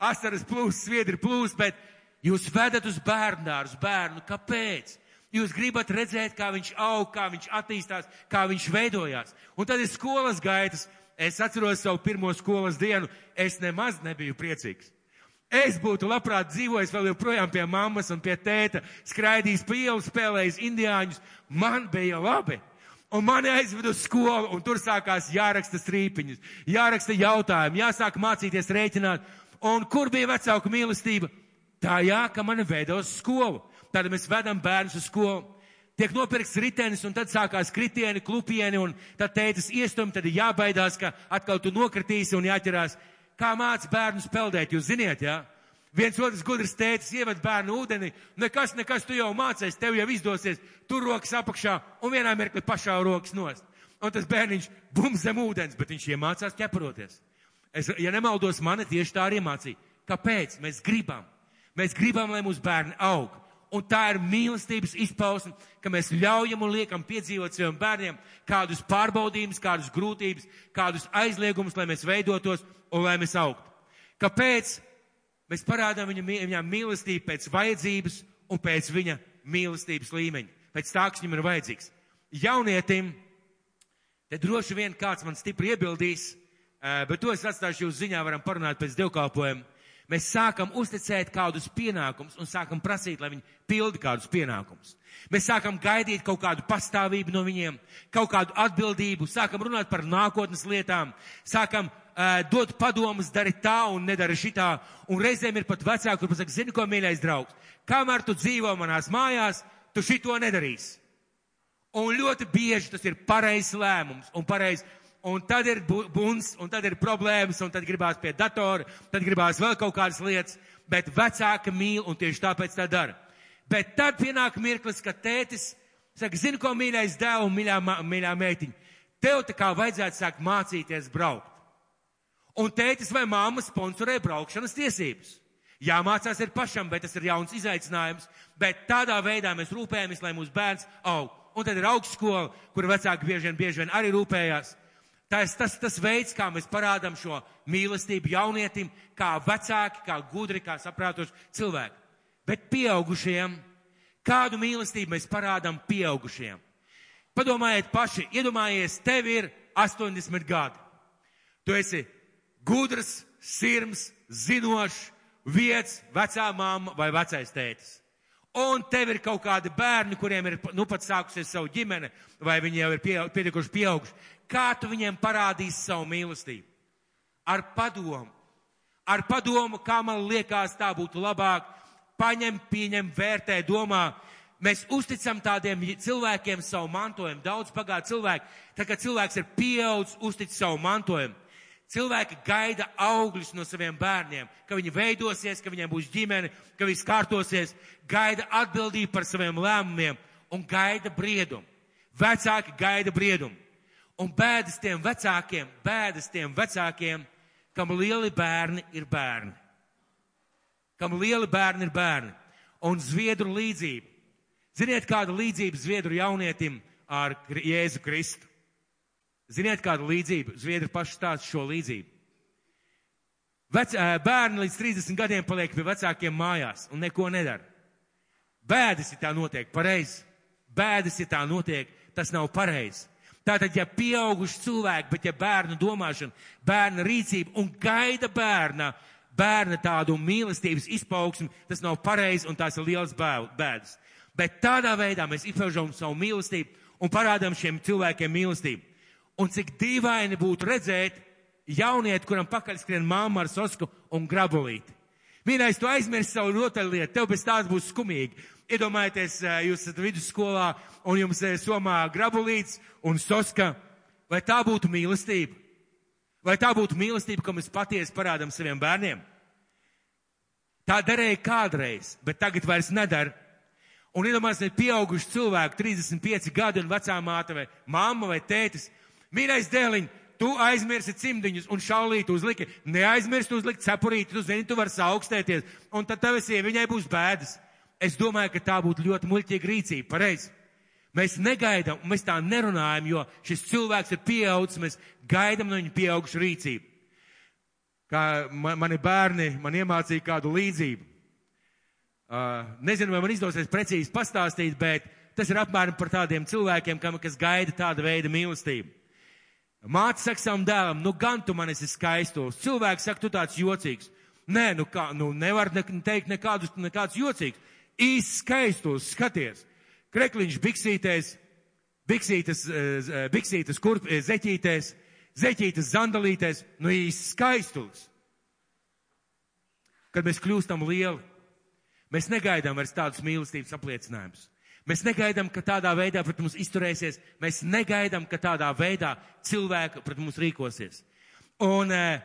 asaras plūst, sviedri plūst, bet jūs vedat uz bērndārs bērnu. Kāpēc? Jūs gribat redzēt, kā viņš aug, kā viņš attīstās, kā viņš veidojās. Un tad ir skolas gaitas. Es atceros savu pirmo skolas dienu. Es nemaz nebiju priecīgs. Es būtu labprāt dzīvojis vēl joprojām pie mammas un pie tēta, skraidījis pa ielu, spēlējis indiāņus. Man bija labi. Un mani aizved uz skolu, un tur sākās jāraksta strīpiņas, jāraksta jautājumi, jāsāk mācīties rēķināt. Un kur bija vecāku mīlestība? Tā jā, ka mani veda uz skolu. Tad mēs vedam bērnus uz skolu. Tiek nopirkts ritenis, un tad sākās kritieni, klupieni, un tad tētis iestum, tad ir jābaidās, ka atkal tu nokritīsi un jāķerās. Kā māc bērnus peldēt, jūs ziniet, jā? Ja? Viens otrs gudrs tētis ieved bērnu ūdeni, nekas, nekas, tu jau mācies, tev jau izdosies, tur rokas apakšā un vienā mirkli pašā rokas nost. Un tas bērniņš bum zem ūdens, bet viņš iemācās ķeproties. Es, ja nemaldos, mani tieši tā arī mācīja. Kāpēc? Mēs gribam. Mēs gribam, lai mūsu bērni aug. Un tā ir mīlestības izpausme, ka mēs ļaujam un liekam piedzīvot saviem bērniem kādus pārbaudījumus, kādus grūtības, kādus aizliegumus, lai mēs veidotos un lai mēs augtu. Kāpēc? Mēs parādām viņa, viņām mīlestību pēc vajadzības un pēc viņa mīlestības līmeņa, pēc tā, kas viņam ir vajadzīgs. Jaunietim, te droši vien kāds man stipri iebildīs, bet to es atstāšu jūs ziņā, varam parunāt pēc divkalpojuma mēs sākam uzticēt kādus pienākumus un sākam prasīt, lai viņi pildi kādus pienākumus. Mēs sākam gaidīt kaut kādu pastāvību no viņiem, kaut kādu atbildību, sākam runāt par nākotnes lietām, sākam uh, dot padomus, dari tā un nedari šitā, un reizēm ir pat vecāki, kur pasaka, zini, ko mīļais draugs, kamēr tu dzīvo manās mājās, tu šito nedarīsi. Un ļoti bieži tas ir pareizs lēmums un pareizs un tad ir buns, un tad ir problēmas, un tad gribās pie datora, tad gribās vēl kaut kādas lietas, bet vecāka mīl, un tieši tāpēc tā dara. Bet tad pienāk mirklis, kad tētis saka, zini, ko mīļais dēls un mīļā, mīļā meitiņa, tev tā kā vajadzētu sākt mācīties braukt. Un tētis vai māma sponsorē braukšanas tiesības. Jāmācās ir pašam, bet tas ir jauns izaicinājums, bet tādā veidā mēs rūpējamies, lai mūsu bērns aug. Un tad ir augstskola, kur vecāki bieži vien, bieži vien arī rūpējās. Tas, tas, tas veids, kā mēs parādām šo mīlestību jaunietim, kā vecāki, kā gudri, kā saprātoši cilvēki. Bet pieaugušiem, kādu mīlestību mēs parādām pieaugušiem? Padomājiet paši, iedomājies, tev ir 80 gadi. Tu esi gudrs, sirms, zinošs, vietas, vecā mamma vai vecais tētis. Un tev ir kaut kādi bērni, kuriem ir nu pat sākusies savu ģimene, vai viņi jau ir pietiekuši pieauguši kā tu viņiem parādīsi savu mīlestību? Ar padomu. Ar padomu, kā man liekas, tā būtu labāk. Paņem, pieņem, vērtē, domā. Mēs uzticam tādiem cilvēkiem savu mantojumu. Daudz pagāja cilvēki. Tā kā cilvēks ir pieaudzis, uztic savu mantojumu. Cilvēki gaida augļus no saviem bērniem, ka viņi veidosies, ka viņiem būs ģimene, ka viss kārtosies, gaida atbildību par saviem lēmumiem un gaida briedumu. Vecāki gaida briedumu. Un bēdas tiem vecākiem, bēdas tiem vecākiem, kam lieli bērni ir bērni. Kam lieli bērni ir bērni. Un zviedru līdzība. Ziniet, kāda līdzība zviedru jaunietim ar Jēzu Kristu? Ziniet, kāda līdzība? Zviedri paši stāsta šo līdzību. Vec, bērni līdz 30 gadiem paliek pie vecākiem mājās un neko nedara. Bēdas, ja tā notiek, pareizi. Bēdas, ja tā notiek, tas nav pareizi. Tātad, ja pieauguši cilvēki, bet ja bērnu domāšana, bērna rīcība un gaida bērna, bērna tādu mīlestības izpaugsmi, tas nav pareizi un tās ir liels bēdas. Bet tādā veidā mēs izpaužam savu mīlestību un parādām šiem cilvēkiem mīlestību. Un cik dīvaini būtu redzēt jaunieti, kuram pakaļ skrien māma ar sosku un grabulīti. Mīnais, tu aizmirsti savu rotaļlietu, tev bez tās būs skumīgi. Iedomājieties, jūs esat vidusskolā un jums somā grabulīts un soska. Vai tā būtu mīlestība? Vai tā būtu mīlestība, ko mēs patiesi parādām saviem bērniem? Tā darīja kādreiz, bet tagad vairs nedara. Un iedomājieties, pieauguši cilvēki, 35 gadi un vecā māte vai mamma vai tētis. Mīļais dēliņ, tu aizmirsi cimdiņus un šaulīti uzliki. Neaizmirsti uzlikt cepurīti, tu zini, tu vari saaugstēties. Un tad tev sieviņai būs bēdas. Es domāju, ka tā būtu ļoti muļķīga rīcība, pareizi. Mēs negaidām, mēs tā nerunājam, jo šis cilvēks ir pieaudzis, mēs gaidām no viņa pieaugušu rīcību. Kā mani bērni man iemācīja kādu līdzību. Uh, nezinu, vai man izdosies precīzi pastāstīt, bet tas ir apmēram par tādiem cilvēkiem, kam, kas gaida tāda veida mīlestību. Māte saka savam dēlam, nu gan tu man esi skaistos. Cilvēks saka, tu tāds jocīgs. Nē, nu kā, nu nevar ne, teikt nekādus, nekāds jocīgs. Īsti skaistos, skaties. Krekliņš biksītēs, biksītas, biksītas kurp, zeķītēs, zeķītas zandalītēs, nu īsti skaistulis. Kad mēs kļūstam lieli, Mēs negaidām vairs tādus mīlestības apliecinājumus. Mēs negaidām, ka tādā veidā pret mums izturēsies. Mēs negaidām, ka tādā veidā cilvēki pret mums rīkosies. Un, eh,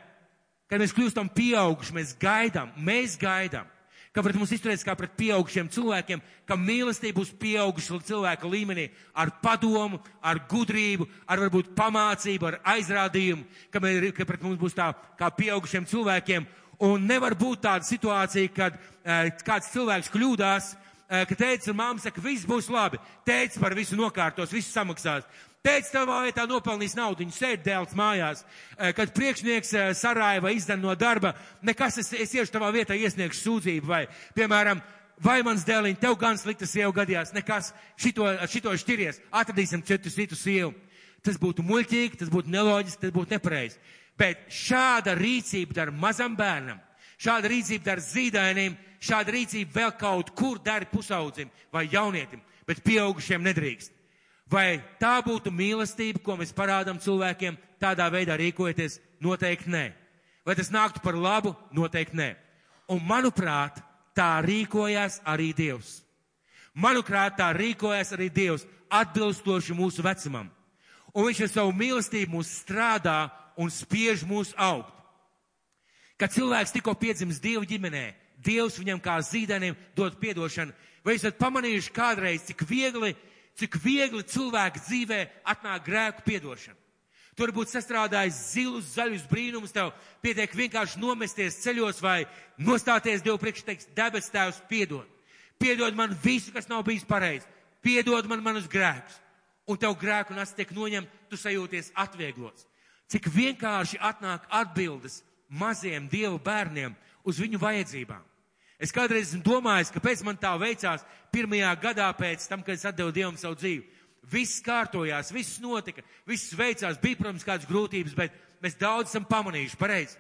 kad mēs kļūstam pieauguši, mēs gaidām, mēs gaidām, ka pret mums izturēs kā pret pieaugušiem cilvēkiem, ka mīlestība būs pieauguša cilvēka līmenī ar padomu, ar gudrību, ar varbūt pamācību, ar aizrādījumu, ka, mēs, ka pret mums būs tā kā pieaugušiem cilvēkiem. Un nevar būt tāda situācija, kad uh, kāds cilvēks kļūdās, uh, ka teica un māma saka, viss būs labi. Teica par visu nokārtos, visu samaksās. Teica, tavā vietā nopelnīs naudu, viņš sēž dēls mājās. Uh, kad priekšnieks uh, sarāja vai izdara no darba, nekas, es, es iešu tavā vietā iesniegšu sūdzību vai, piemēram, vai mans dēliņ, tev gan slikta sieva gadījās, nekas, šito, šito šķiries, atradīsim citu, citu sievu. Tas būtu muļķīgi, tas būtu neloģiski, tas būtu nepareizi. Bet šāda rīcība dara mazam bērnam, šāda rīcība dara zīdainim, šāda rīcība vēl kaut kur dara pusaudzim vai jaunietim, bet pieaugušiem nedrīkst. Vai tā būtu mīlestība, ko mēs parādām cilvēkiem, tādā veidā rīkojoties? Noteikti nē. Vai tas nāktu par labu? Noteikti nē. Un manuprāt, tā rīkojās arī Dievs. Manuprāt, tā rīkojās arī Dievs atbilstoši mūsu vecumam. Un viņš ar savu mīlestību mūs strādā un spiež mūs augt. Kad cilvēks tikko piedzimis Dieva ģimenē, Dievs viņam kā zīdainim dod piedošanu. Vai esat pamanījuši kādreiz, cik viegli, cik viegli cilvēka dzīvē atnāk grēku piedošana? Tur būtu sastrādājis zilus, zaļus brīnumus, tev pietiek vienkārši nomesties ceļos vai nostāties Dievu priekš, teiks, debes tēvs piedod. Piedod man visu, kas nav bijis pareizi. Piedod man manus grēkus. Un tev grēku nas tiek noņemt, tu sajūties atvieglots cik vienkārši atnāk atbildes maziem Dievu bērniem uz viņu vajadzībām. Es kādreiz esmu domājis, kāpēc man tā veicās pirmajā gadā pēc tam, kad es atdevu Dievam savu dzīvi. Viss kārtojās, viss notika, viss veicās, bija, protams, kādas grūtības, bet mēs daudz esam pamanījuši pareizi.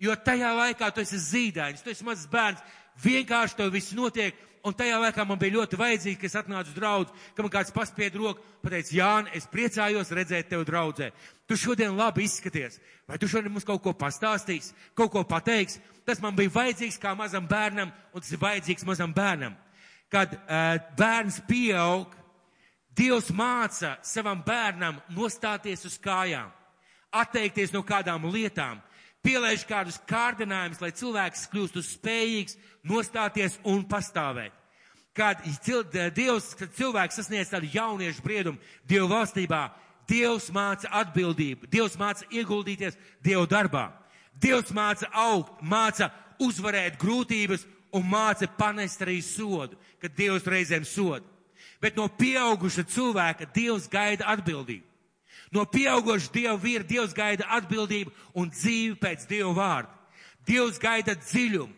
Jo tajā laikā tu esi zīdainis, tu esi mazs bērns, vienkārši tev viss notiek, un tajā laikā man bija ļoti vajadzīgi, ka es atnācu uz draugu, ka man kāds paspied roku, pateica, Jāni, es priecājos redzēt tevi draudzē. Tu šodien labi izskaties. Vai tu šodien mums kaut ko pastāstīs, kaut ko pateiks? Tas man bija vajadzīgs kā mazam bērnam, un tas ir vajadzīgs mazam bērnam. Kad uh, bērns pieaug, Dievs māca savam bērnam nostāties uz kājām, atteikties no kādām lietām, pielaiž kādus kārdinājumus, lai cilvēks kļūst uz spējīgs nostāties un pastāvēt. Kad Dievs, kad cilvēks sasniedz tādu jauniešu briedumu Dievu valstībā, Dievs māca atbildību, Dievs māca ieguldīties Dievu darbā. Dievs māca augt, māca uzvarēt grūtības un māca panest arī sodu, kad Dievs reizēm soda. Bet no pieauguša cilvēka Dievs gaida atbildību. No pieauguša Dieva vīra Dievs gaida atbildību un dzīvi pēc Dieva vārda. Dievs gaida dziļumu,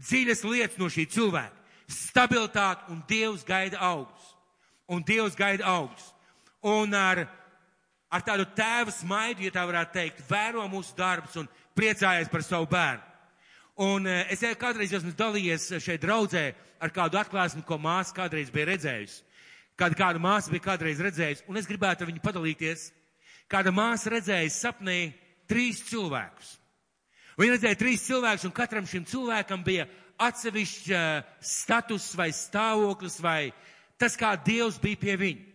dziļas lietas no šī cilvēka, stabilitāti un Dievs gaida augsts. Un Dievs gaida augsts. Un ar, ar tādu tēva smaidu, ja tā varētu teikt, vēro mūsu darbus un priecājas par savu bērnu. Un eh, es kādreiz esmu dalījies šeit draudzē ar kādu atklāsmi, ko māsa kādreiz bija redzējusi Kāda kāda māsa bija kādreiz redzējusi, un es gribētu ar viņu padalīties. Kāda māsa redzēja sapnī trīs cilvēkus. Viņa redzēja trīs cilvēkus, un katram šim cilvēkam bija atsevišķa status vai stāvoklis vai tas, kā Dievs bija pie viņa.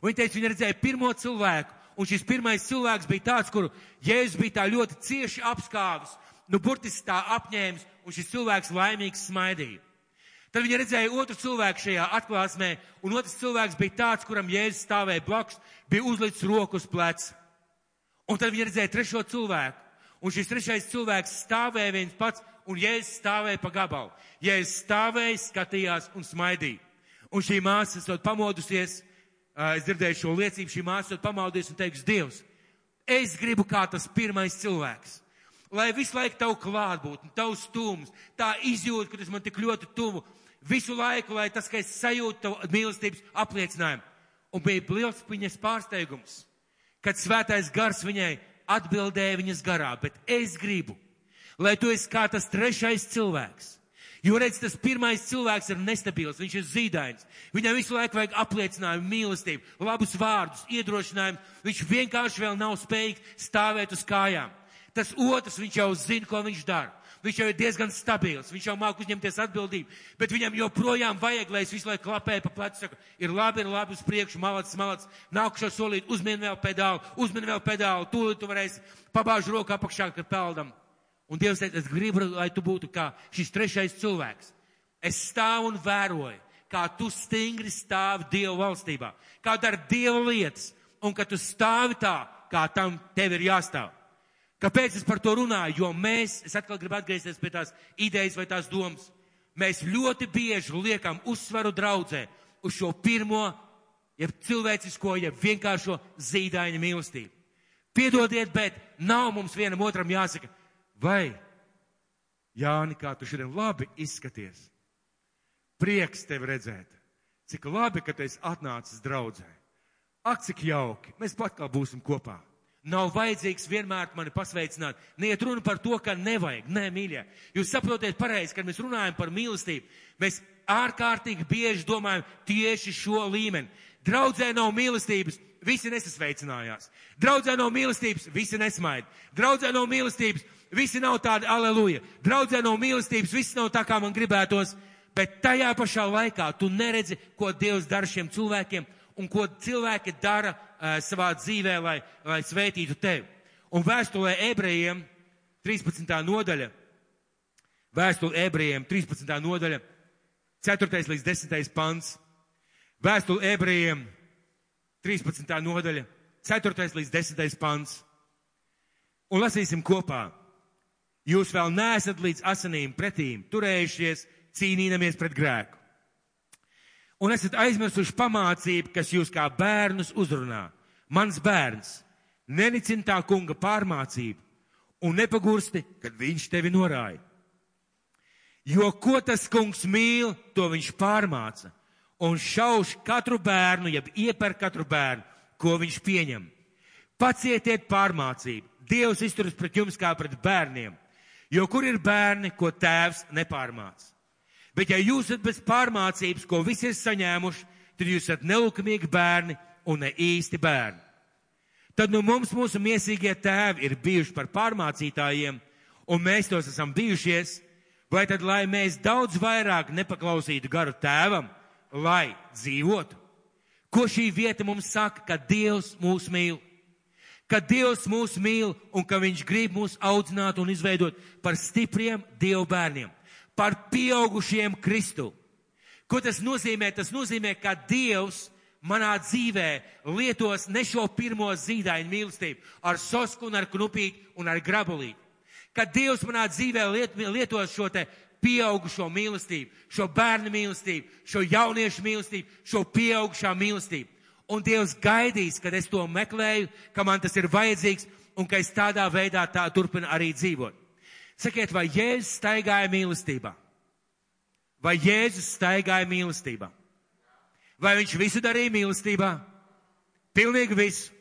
Un viņa teica, viņa redzēja pirmo cilvēku, un šis pirmais cilvēks bija tāds, kuru Jēzus bija tā ļoti cieši apskāvis, nu burtiski tā apņēmis, un šis cilvēks laimīgs smaidīja. Tad viņa redzēja otru cilvēku šajā atklāsmē, un otrs cilvēks bija tāds, kuram Jēzus stāvēja blakus, bija uzlicis roku uz pleca. Un tad viņa redzēja trešo cilvēku, un šis trešais cilvēks stāvēja viens pats, un Jēzus stāvēja pa gabalu. Jēzus stāvēja, skatījās un smaidīja. Un šī māsa, esot pamodusies, es dzirdēju šo liecību, šī māsa esot pamodusies un teiks, Dievs, es gribu kā tas pirmais cilvēks lai visu laiku tavu klātbūtni, tavs stūms, tā izjūta, ka tas man tik ļoti tuvu, visu laiku, lai tas, ka es sajūtu tavu mīlestības apliecinājumu. Un bija liels viņas pārsteigums, kad svētais gars viņai atbildēja viņas garā, bet es gribu, lai tu esi kā tas trešais cilvēks. Jo redz, tas pirmais cilvēks ir nestabils, viņš ir zīdains. Viņam visu laiku vajag apliecinājumu, mīlestību, labus vārdus, iedrošinājumu. Viņš vienkārši vēl nav spējīgs stāvēt uz kājām. Tas otrs, viņš jau zina, ko viņš dara. Viņš jau ir diezgan stabils, viņš jau māk uzņemties atbildību, bet viņam joprojām vajag, lai es visu laiku klapēju pa plecu, saku, ir labi, ir labi uz priekšu, malacis, malacis, nākušo solīt, uzmin vēl pedālu, uzmin vēl pedālu, tūlīt tu varēsi pabāžu roku apakšā, kad peldam. Un Dievs teica, es gribu, lai tu būtu kā šis trešais cilvēks. Es stāvu un vēroju, kā tu stingri stāvi Dieva valstībā, kā dara Dieva lietas, un ka tu stāvi tā, kā tam tev ir jāstāv. Kāpēc es par to runāju? Jo mēs, es atkal gribu atgriezties pie tās idejas vai tās domas, mēs ļoti bieži liekam uzsvaru draudzē uz šo pirmo, jeb cilvēcisko, jeb vienkāršo zīdaiņa mīlestību. Piedodiet, bet nav mums vienam otram jāsaka, vai, Jāni, kā tu šodien labi izskaties. Prieks tevi redzēt. Cik labi, ka tu esi atnācis draudzē. Ak, cik jauki. Mēs pat kā būsim kopā. Nav vajadzīgs vienmēr mani pasveicināt. Neiet runa par to, ka nevajag. Nē, mīļie. Jūs saprotiet pareizi, kad mēs runājam par mīlestību. Mēs ārkārtīgi bieži domājam tieši šo līmeni. Draudzē nav mīlestības, visi nesasveicinājās. Draudzē nav mīlestības, visi nesmaid. Draudzē nav mīlestības, visi nav tādi aleluja. Draudzē nav mīlestības, viss nav tā, kā man gribētos. Bet tajā pašā laikā tu neredzi, ko Dievs dara šiem cilvēkiem un ko cilvēki dara savā dzīvē, lai, lai svētītu tevi. Un vēstulē ebrejiem 13. nodaļa, vēstule ebrejiem 13. nodaļa, 4. līdz 10. pants, vēstule ebrejiem 13. nodaļa, 4. līdz 10. pants. Un lasīsim kopā. Jūs vēl neesat līdz asinīm pretīm turējušies, cīnīdamies pret grēku un esat aizmirsuši pamācību, kas jūs kā bērnus uzrunā. Mans bērns, nenicin tā kunga pārmācību un nepagursti, kad viņš tevi norāja. Jo ko tas kungs mīl, to viņš pārmāca un šauš katru bērnu, jeb ieper katru bērnu, ko viņš pieņem. Pacietiet pārmācību. Dievs izturas pret jums kā pret bērniem, jo kur ir bērni, ko tēvs nepārmāca? Bet ja jūs esat bez pārmācības, ko visi ir saņēmuši, tad jūs esat nelikumīgi bērni un ne īsti bērni. Tad nu mums mūsu miesīgie tēvi ir bijuši par pārmācītājiem, un mēs tos esam bijušies, vai tad, lai mēs daudz vairāk nepaklausītu garu tēvam, lai dzīvotu? Ko šī vieta mums saka, ka Dievs mūs mīl? Ka Dievs mūs mīl un ka Viņš grib mūs audzināt un izveidot par stipriem Dievu bērniem par pieaugušiem Kristu. Ko tas nozīmē? Tas nozīmē, ka Dievs manā dzīvē lietos ne šo pirmo zīdaiņu mīlestību ar sosku un ar knupīti un ar grabulīti. Kad Dievs manā dzīvē liet, lietos šo te pieaugušo mīlestību, šo bērnu mīlestību, šo jauniešu mīlestību, šo pieaugušā mīlestību. Un Dievs gaidīs, kad es to meklēju, ka man tas ir vajadzīgs un ka es tādā veidā tā turpinu arī dzīvot. Sakiet, vai Jēzus staigāja mīlestībā? Vai Jēzus staigāja mīlestībā? Vai viņš visu darīja mīlestībā? Pilnīgi visu.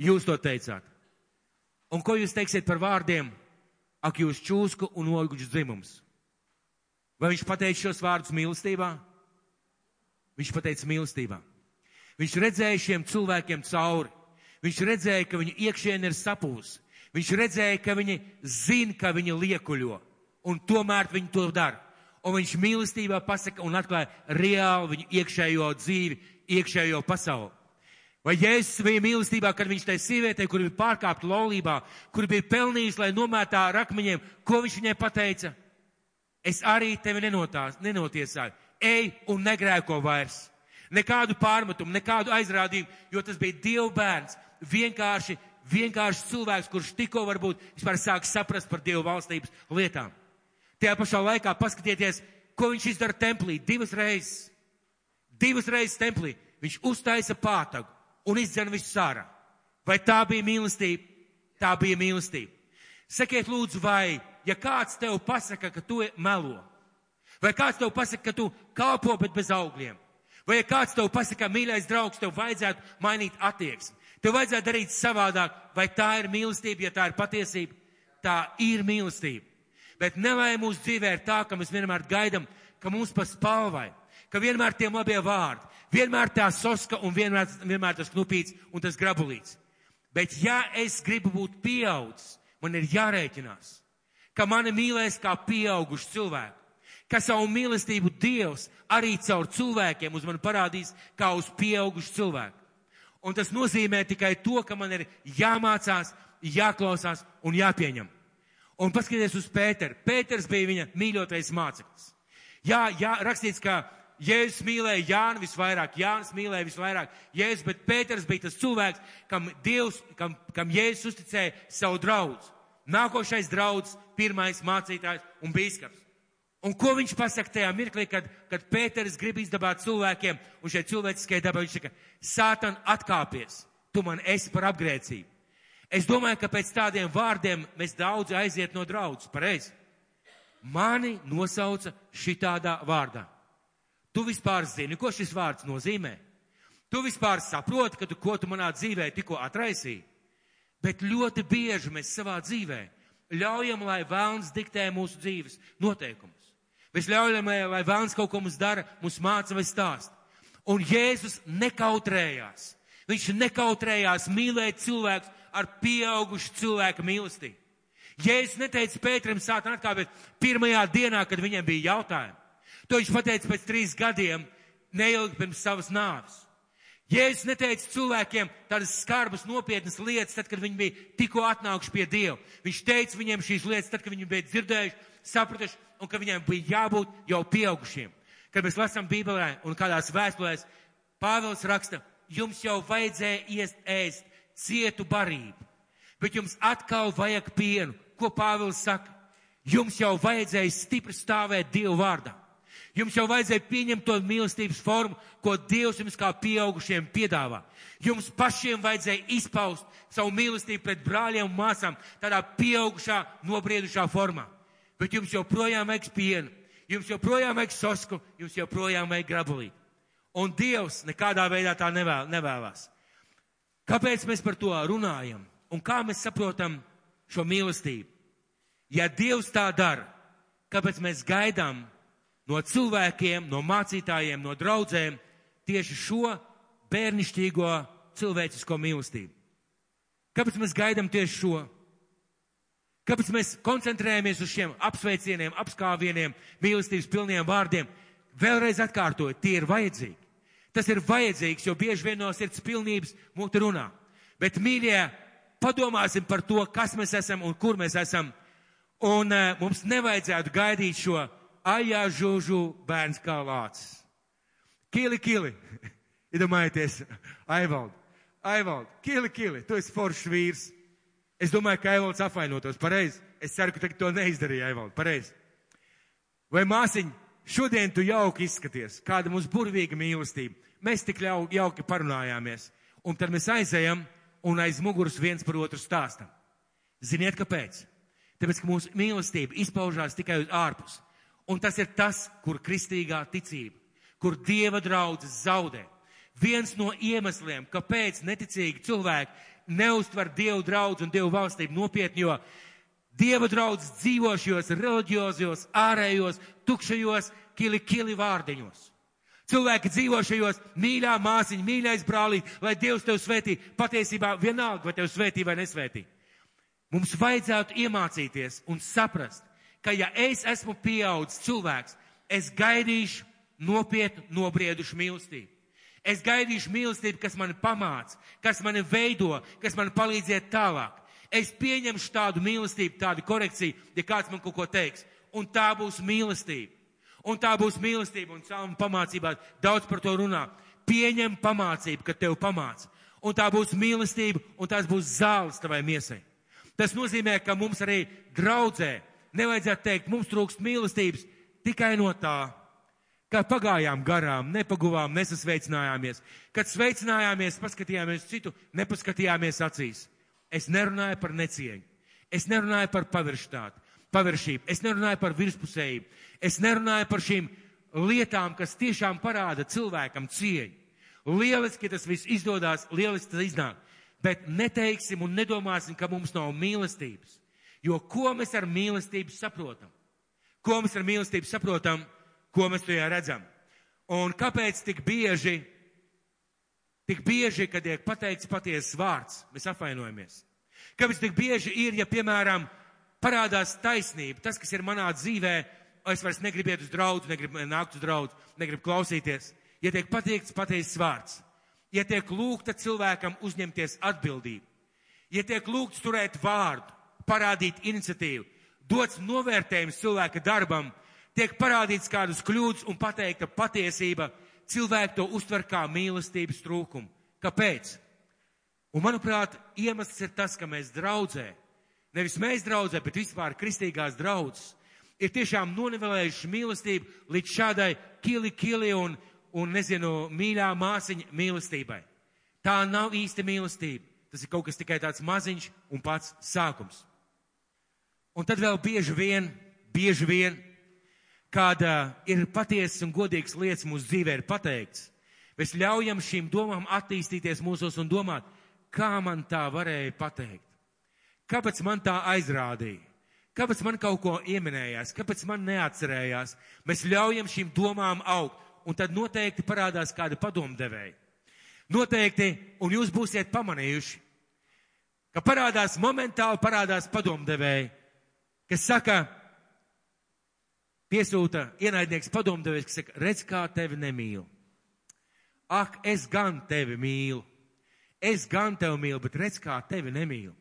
Jūs to teicāt. Un ko jūs teiksiet par vārdiem? Ak, jūs čūsku un oguģu dzimums. Vai viņš pateica šos vārdus mīlestībā? Viņš pateica mīlestībā. Viņš redzēja šiem cilvēkiem cauri. Viņš redzēja, ka viņu iekšienē ir sapūs. Viņš redzēja, ka viņi zina, ka viņi liekuļo. Un tomēr viņi to dara. Un viņš mīlestībā pasaka un atklāja reāli viņu iekšējo dzīvi, iekšējo pasauli. Vai Jēzus bija mīlestībā, kad viņš tai sievietei, kur bija pārkāpta laulībā, kur bija pelnījis, lai nomētā ar akmeņiem, ko viņš viņai pateica? Es arī tevi nenotās, nenotiesāju. Ej un negrēko vairs. Nekādu pārmetumu, nekādu aizrādījumu, jo tas bija Dieva bērns. Vienkārši, vienkārši cilvēks, kurš tikko varbūt vispār sāk saprast par Dieva valstības lietām. Tajā pašā laikā paskatieties, ko viņš izdara templī divas reizes. Divas reizes templī viņš uztaisa pātagu un izdzen visu sārā. Vai tā bija mīlestība? Tā bija mīlestība. Sakiet lūdzu, vai, ja kāds tev pasaka, ka tu melo, vai kāds tev pasaka, ka tu kalpo, bet bez augļiem, vai ja kāds tev pasaka, mīļais draugs, tev vajadzētu mainīt attieksmi, tev vajadzētu darīt savādāk, vai tā ir mīlestība, ja tā ir patiesība? Tā ir mīlestība. Bet nevajag mūsu dzīvē ir tā, ka mēs vienmēr gaidam, ka mums pa spalvai, ka vienmēr tiem labie vārdi, vienmēr tā soska un vienmēr, vienmēr tas knupīts un tas grabulīts. Bet ja es gribu būt pieaudzis, man ir jārēķinās, ka mani mīlēs kā pieauguši cilvēki, ka savu mīlestību Dievs arī caur cilvēkiem uz mani parādīs kā uz pieaugušu cilvēku. Un tas nozīmē tikai to, ka man ir jāmācās, jāklausās un jāpieņem. Un paskatieties uz Pēteru. Pēters bija viņa mīļotais māceklis. Jā, jā, rakstīts, ka Jēzus mīlēja Jānu visvairāk, Jānis mīlēja visvairāk Jēzus, bet Pēters bija tas cilvēks, kam Dievs, kam, kam Jēzus uzticēja savu draugu. Nākošais draugs, pirmais mācītājs un bīskaps. Un ko viņš pasaka tajā mirklī, kad, kad Pēters grib izdabāt cilvēkiem, un šeit cilvēciskajai dabai viņš saka, Sātan atkāpies, tu man esi par apgrēcību. Es domāju, ka pēc tādiem vārdiem mēs daudz aiziet no draudzes, pareizi. Mani nosauca šitādā vārdā. Tu vispār zini, ko šis vārds nozīmē. Tu vispār saproti, ka tu ko tu manā dzīvē tikko atraisīji. Bet ļoti bieži mēs savā dzīvē ļaujam, lai vēlns diktē mūsu dzīves noteikumus. Mēs ļaujam, lai vēlns kaut ko mums dara, mums māca vai stāst. Un Jēzus nekautrējās. Viņš nekautrējās mīlēt cilvēkus ar pieaugušu cilvēku mīlestību. Jēzus neteica Pēterim sātā atkāpēt pirmajā dienā, kad viņam bija jautājumi. To viņš pateica pēc trīs gadiem, neilgi pirms savas nāves. Jēzus neteica cilvēkiem tādas skarbas, nopietnas lietas, tad, kad viņi bija tikko atnākuši pie Dieva. Viņš teica viņiem šīs lietas, tad, kad viņi bija dzirdējuši, sapratuši, un ka viņiem bija jābūt jau pieaugušiem. Kad mēs lasām Bībelē un kādās vēstulēs, Pāvils raksta, jums jau vajadzēja iest ēst cietu barību, bet jums atkal vajag pienu. Ko Pāvils saka? Jums jau vajadzēja stipri stāvēt Dievu vārdā. Jums jau vajadzēja pieņemt to mīlestības formu, ko Dievs jums kā pieaugušiem piedāvā. Jums pašiem vajadzēja izpaust savu mīlestību pret brāļiem un māsām tādā pieaugušā, nobriedušā formā. Bet jums joprojām vajag pienu, jums joprojām vajag sosku, jums joprojām vajag grabulī. Un Dievs nekādā veidā tā nevēl, nevēlas. Kāpēc mēs par to runājam? Un kā mēs saprotam šo mīlestību? Ja Dievs tā dara, kāpēc mēs gaidām no cilvēkiem, no mācītājiem, no draudzēm tieši šo bērnišķīgo cilvēcisko mīlestību. Kāpēc mēs gaidām tieši šo? Kāpēc mēs koncentrējamies uz šiem apsveicieniem, apskāvieniem, mīlestības pilniem vārdiem? Vēlreiz atkārtoju, tie ir vajadzīgi. Tas ir vajadzīgs, jo bieži vien no sirds pilnības mūte runā. Bet, mīļie, padomāsim par to, kas mēs esam un kur mēs esam. Un uh, mums nevajadzētu gaidīt šo Aijā žūžu bērns kā lācis. Kili, kili. Iedomājieties, Aivald. Aivald, kili, kili, tu esi foršs vīrs. Es domāju, ka Aivalds apvainotos. Pareizi. Es ceru, ka to neizdarīja Aivald. Pareizi. Vai māsiņ, šodien tu jauki izskaties, kāda mums burvīga mīlestība. Mēs tik jau, jauki parunājāmies. Un tad mēs aizējam un aiz muguras viens par otru stāstam. Ziniet, kāpēc? Tāpēc, ka mūsu mīlestība izpaužās tikai uz ārpus. Un tas ir tas, kur kristīgā ticība, kur dieva draudzes zaudē. Viens no iemesliem, kāpēc neticīgi cilvēki neuztver dievu draudz un dievu valstību nopietni, jo dieva draudz dzīvo šos reliģiozos, ārējos, tukšajos, kili, kili vārdiņos. Cilvēki dzīvo šajos mīļā māsiņa, mīļais brālīt, lai Dievs tev svētī, patiesībā vienalga, vai tev svētī vai nesvētī. Mums vajadzētu iemācīties un saprast, ka ja es esmu pieaudzis cilvēks, es gaidīšu nopietnu, nobriedušu mīlestību. Es gaidīšu mīlestību, kas mani pamāca, kas mani veido, kas man palīdziet tālāk. Es pieņemšu tādu mīlestību, tādu korekciju, ja kāds man kaut ko teiks. Un tā būs mīlestība. Un tā būs mīlestība un salmu pamācībā daudz par to runā. Pieņem pamācību, kad tev pamāca. Un tā būs mīlestība un tās būs zāles tavai miesai. Tas nozīmē, ka mums arī draudzē nevajadzētu teikt, mums trūkst mīlestības tikai no tā, kā pagājām garām, nepaguvām, nesasveicinājāmies. Kad sveicinājāmies, paskatījāmies citu, nepaskatījāmies acīs. Es nerunāju par necieņu. Es nerunāju par pavirštātu paviršību. Es nerunāju par virspusējību. Es nerunāju par šīm lietām, kas tiešām parāda cilvēkam cieņu. Lieliski tas viss izdodas, lieliski tas iznāk. Bet neteiksim un nedomāsim, ka mums nav mīlestības. Jo ko mēs ar mīlestību saprotam? Ko mēs ar mīlestību saprotam, ko mēs tajā redzam? Un kāpēc tik bieži, tik bieži, kad tiek pateikts patiesas vārds, mēs apvainojamies? Kāpēc tik bieži ir, ja, piemēram, parādās taisnība. Tas, kas ir manā dzīvē, es vairs negribu iet uz draugu, negribu nākt uz draugu, negribu klausīties. Ja tiek pateikts patiesas vārds, ja tiek lūgta cilvēkam uzņemties atbildību, ja tiek lūgts turēt vārdu, parādīt iniciatīvu, dots novērtējums cilvēka darbam, tiek parādīts kādas kļūdas un pateikta patiesība, cilvēki to uztver kā mīlestības trūkumu. Kāpēc? Un manuprāt, iemesls ir tas, ka mēs draudzē nevis mēs draudzē, bet vispār kristīgās draudzes, ir tiešām nonivelējuši mīlestību līdz šādai kili, kili un, un nezinu, mīļā māsiņa mīlestībai. Tā nav īsta mīlestība. Tas ir kaut kas tikai tāds maziņš un pats sākums. Un tad vēl bieži vien, bieži vien, kāda ir patiesas un godīgas lietas mūsu dzīvē ir pateikts, mēs ļaujam šīm domām attīstīties mūsos un domāt, kā man tā varēja pateikt. Kāpēc man tā aizrādīja? Kāpēc man kaut ko ieminējās? Kāpēc man neatcerējās? Mēs ļaujam šīm domām augt, un tad noteikti parādās kāda padomdevēja. Noteikti, un jūs būsiet pamanījuši, ka parādās momentāli parādās padomdevēji, kas saka, piesūta ienaidnieks padomdevējs, kas saka, redz, kā tevi nemīlu. Ak, es gan tevi mīlu. Es gan tevi mīlu, bet redz, kā tevi nemīlu.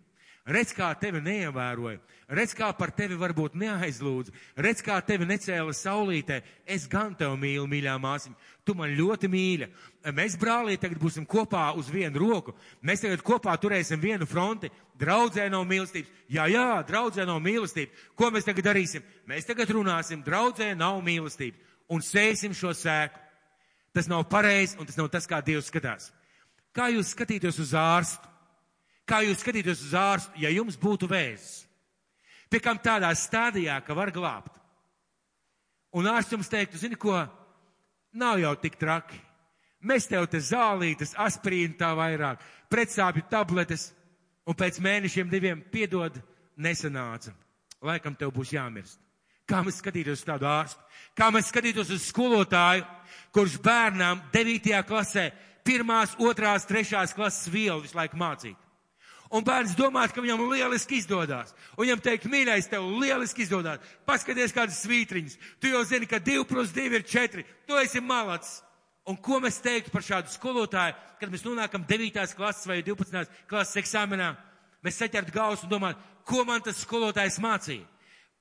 Redz, kā tevi neievēroja, redz, kā par tevi varbūt neaizlūdz, redz, kā tevi necēla saulītē. Es gan tevi mīlu, mīļā māsiņa, tu man ļoti mīļa. Mēs, brālī, tagad būsim kopā uz vienu roku. Mēs tagad kopā turēsim vienu fronti. Draudzē nav mīlestības. Jā, jā, draudzē nav mīlestības. Ko mēs tagad darīsim? Mēs tagad runāsim, draudzē nav mīlestības. Un sēsim šo sēku. Tas nav pareizi un tas nav tas, kā Dievs skatās. Kā jūs skatītos uz ārstu? Kā jūs skatītos uz ārstu, ja jums būtu vēzis? Pie kam tādā stadijā, ka var glābt. Un ārsts jums teiktu, zini ko, nav jau tik traki. Mēs tev te zālītes, aspirīnu tā vairāk, pretsāpju tabletes, un pēc mēnešiem diviem piedod nesanāca. Laikam tev būs jāmirst. Kā mēs skatītos uz tādu ārstu? Kā mēs skatītos uz skolotāju, kurš bērnām 9. klasē pirmās, otrās, trešās klases vielu visu laiku mācīt? Un bērns domā, ka viņam lieliski izdodas. Un viņam teikt, mīļais, tev lieliski izdodas. Paskaties kādas svītriņas. Tu jau zini, ka 2 plus 2 ir 4. Tu esi malacis. Un ko mēs teiktu par šādu skolotāju, kad mēs nonākam 9. klases vai 12. klases eksāmenā? Mēs saķert galvas un domāt, ko man tas skolotājs mācīja.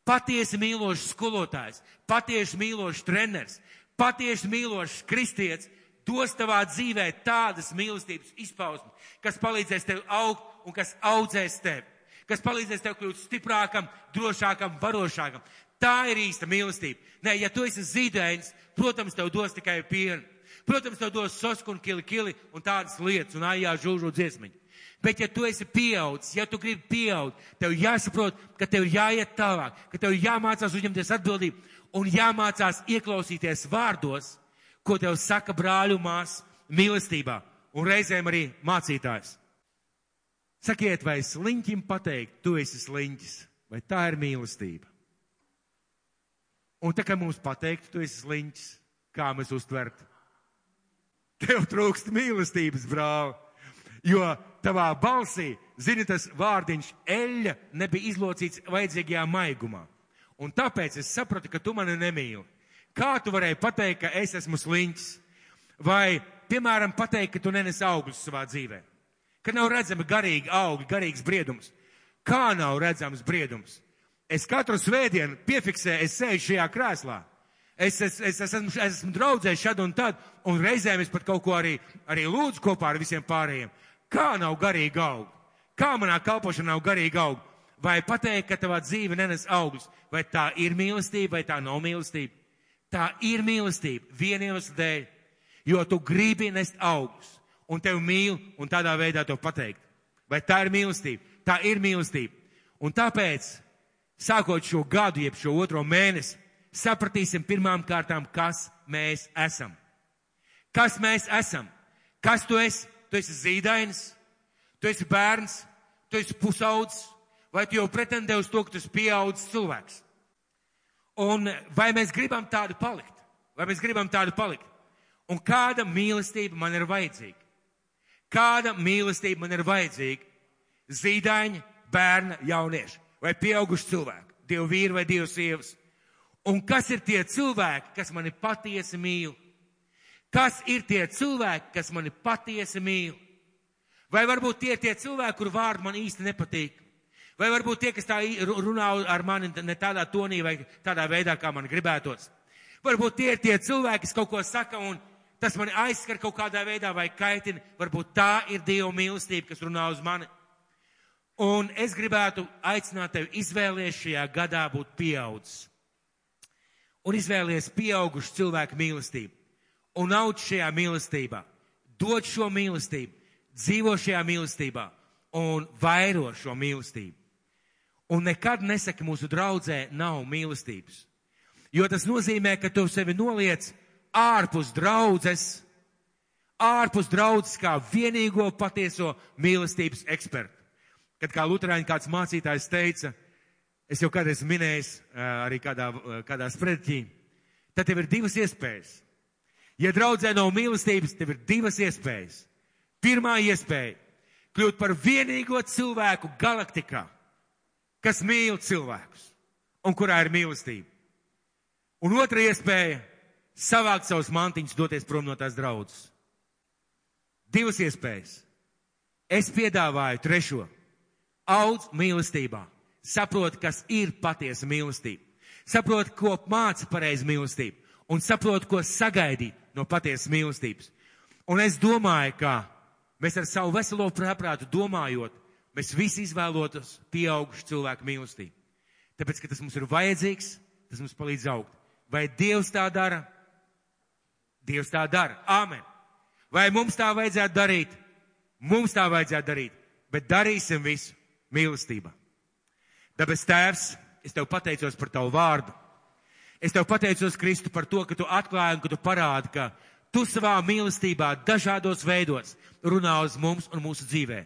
Patiesi mīlošs skolotājs, patiesi mīlošs treneris, patiesi mīlošs kristietis dos tavā dzīvē tādas mīlestības izpausmes, kas palīdzēs tev augt un kas audzēs tevi, kas palīdzēs tev kļūt stiprākam, drošākam, varošākam. Tā ir īsta mīlestība. Nē, ja tu esi zīdainis, protams, tev dos tikai pienu. Protams, tev dos sosku un kili kili un tādas lietas un ājā žūžu dziesmiņu. Bet ja tu esi pieaudzis, ja tu gribi pieaugt, tev jāsaprot, ka tev jāiet tālāk, ka tev jāmācās uzņemties atbildību un jāmācās ieklausīties vārdos, ko tev saka brāļu mās mīlestībā un reizēm arī mācītājs. Sakiet, vai sliņķim pateikt, tu esi sliņķis, vai tā ir mīlestība? Un tā kā mums pateikt, tu esi sliņķis, kā mēs uztvert, tev trūkst mīlestības, brāl. Jo tavā balsī, zini, tas vārdiņš eļļa nebija izlocīts vajadzīgajā maigumā. Un tāpēc es sapratu, ka tu mani nemīli. Kā tu varēji pateikt, ka es esmu sliņķis? Vai, piemēram, pateikt, ka tu nenes augļus savā dzīvē? Ka nav redzami garīgi augļi, garīgs briedums. Kā nav redzams briedums? Es katru svētdienu piefiksēju, es sēžu šajā krēslā. Es, es, es, es, esmu, es esmu draudzējis šad un tad, un reizēm es pat kaut ko arī, arī lūdzu kopā ar visiem pārējiem. Kā nav garīgi augi? Kā manā kalpošanā nav garīgi augi? Vai pateikt, ka tavā dzīve nenes augļus? Vai tā ir mīlestība, vai tā nav mīlestība? Tā ir mīlestība vieniem dēļ, jo tu gribi nest augļus, un tev mīl, un tādā veidā to pateikt. Vai tā ir mīlestība? Tā ir mīlestība. Un tāpēc, sākot šo gadu, jeb šo otro mēnesi, sapratīsim pirmām kārtām, kas mēs esam. Kas mēs esam? Kas tu esi? Tu esi zīdainis, tu esi bērns, tu esi pusaudzis, vai tu jau pretendē uz to, ka tu esi pieaudzis cilvēks? Un vai mēs gribam tādu palikt? Vai mēs gribam tādu palikt? Un kāda mīlestība man ir vajadzīga? Kāda mīlestība man ir vajadzīga? Zīdaiņa, bērna, jaunieši vai pieauguši cilvēki, divi vīri vai divas sievas. Un kas ir tie cilvēki, kas mani patiesi mīl? Kas ir tie cilvēki, kas mani patiesi mīl? Vai varbūt tie ir tie cilvēki, kur vārdi man īsti nepatīk? Vai varbūt tie, kas tā runā ar mani ne tādā tonī vai tādā veidā, kā man gribētos? Varbūt tie ir tie cilvēki, kas kaut ko saka un tas mani aizskar kaut kādā veidā vai kaitina. Varbūt tā ir Dieva mīlestība, kas runā uz mani. Un es gribētu aicināt tevi izvēlēties šajā gadā būt pieaudzis un izvēlies pieaugušu cilvēku mīlestību un aug šajā mīlestībā, dod šo mīlestību, dzīvo šajā mīlestībā un vairo šo mīlestību. Un nekad nesaki mūsu draudzē nav mīlestības. Jo tas nozīmē, ka tu sevi noliec ārpus draudzes, ārpus draudzes kā vienīgo patieso mīlestības ekspertu. Kad kā Luterāņa kāds mācītājs teica, es jau kādreiz minējis arī kādā, kādā spredķī, tad tev ir divas iespējas. Ja draudzē nav mīlestības, tev ir divas iespējas. Pirmā iespēja - kļūt par vienīgo cilvēku galaktikā, kas mīl cilvēkus un kurā ir mīlestība. Un otra iespēja - savākt savus mantiņus, doties prom no tās draudzes. Divas iespējas. Es piedāvāju trešo - audz mīlestībā saprot, kas ir patiesa mīlestība, saprot, ko māca pareizi mīlestība un saprot, ko sagaidīt no patiesas mīlestības. Un es domāju, ka mēs ar savu veselo prāprātu domājot, mēs visi izvēlotos pieaugušu cilvēku mīlestību. Tāpēc, ka tas mums ir vajadzīgs, tas mums palīdz augt. Vai Dievs tā dara? Dievs tā dara. Āmen. Vai mums tā vajadzētu darīt? Mums tā vajadzētu darīt, bet darīsim visu mīlestībā. Dabas Tēvs, es tev pateicos par tavu vārdu. Es tev pateicos, Kristu, par to, ka tu atklāji un ka tu parādi, ka tu savā mīlestībā dažādos veidos runā uz mums un mūsu dzīvē.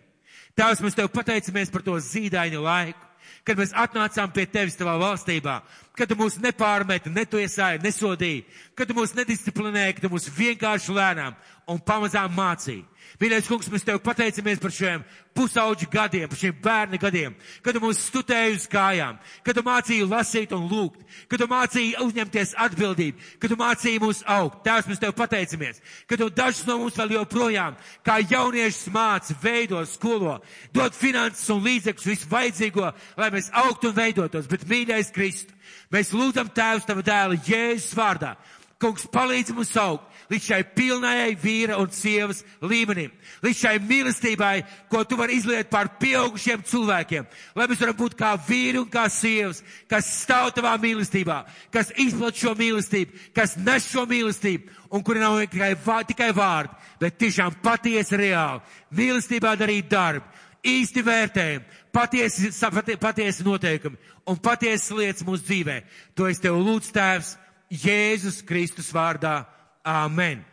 Tēvs, mēs tev pateicamies par to zīdaini laiku, kad mēs atnācām pie tevis tavā valstībā, kad tu mūs nepārmeti, netiesāji, nesodīji, kad tu mūs nedisciplinēji, ka tu mūs vienkārši lēnām un pamazām mācīji. Mīļais kungs, mēs tev pateicamies par šiem pusauģu gadiem, par šiem bērnu gadiem, kad tu mūs stutēji uz kājām, kad tu mācīji lasīt un lūgt, kad tu mācīji uzņemties atbildību, kad tu mācīji mūs augt. Tēvs, mēs tev pateicamies, ka tu dažus no mums vēl joprojām, kā jauniešus māci, veido, skolo, dod finanses un līdzekļus, visu vajadzīgo, lai mēs augtu un veidotos. Bet, mīļais Kristu, mēs lūdzam Tēvs tava dēla Jēzus vārdā. Kungs palīdz mums augt līdz šai pilnajai vīra un sievas līmenim, līdz šai mīlestībai, ko tu vari izliet pār pieaugušiem cilvēkiem, lai mēs varam būt kā vīri un kā sievas, kas stāv tavā mīlestībā, kas izplat šo mīlestību, kas nes šo mīlestību un kuri nav tikai, tikai vārdi, bet tiešām patiesi reāli, mīlestībā darīt darbu, īsti vērtējumi, patiesi, patiesi noteikumi un patiesas lietas mūsu dzīvē. To es tev lūdzu, Tēvs, Jēzus Kristus vārdā. Amen.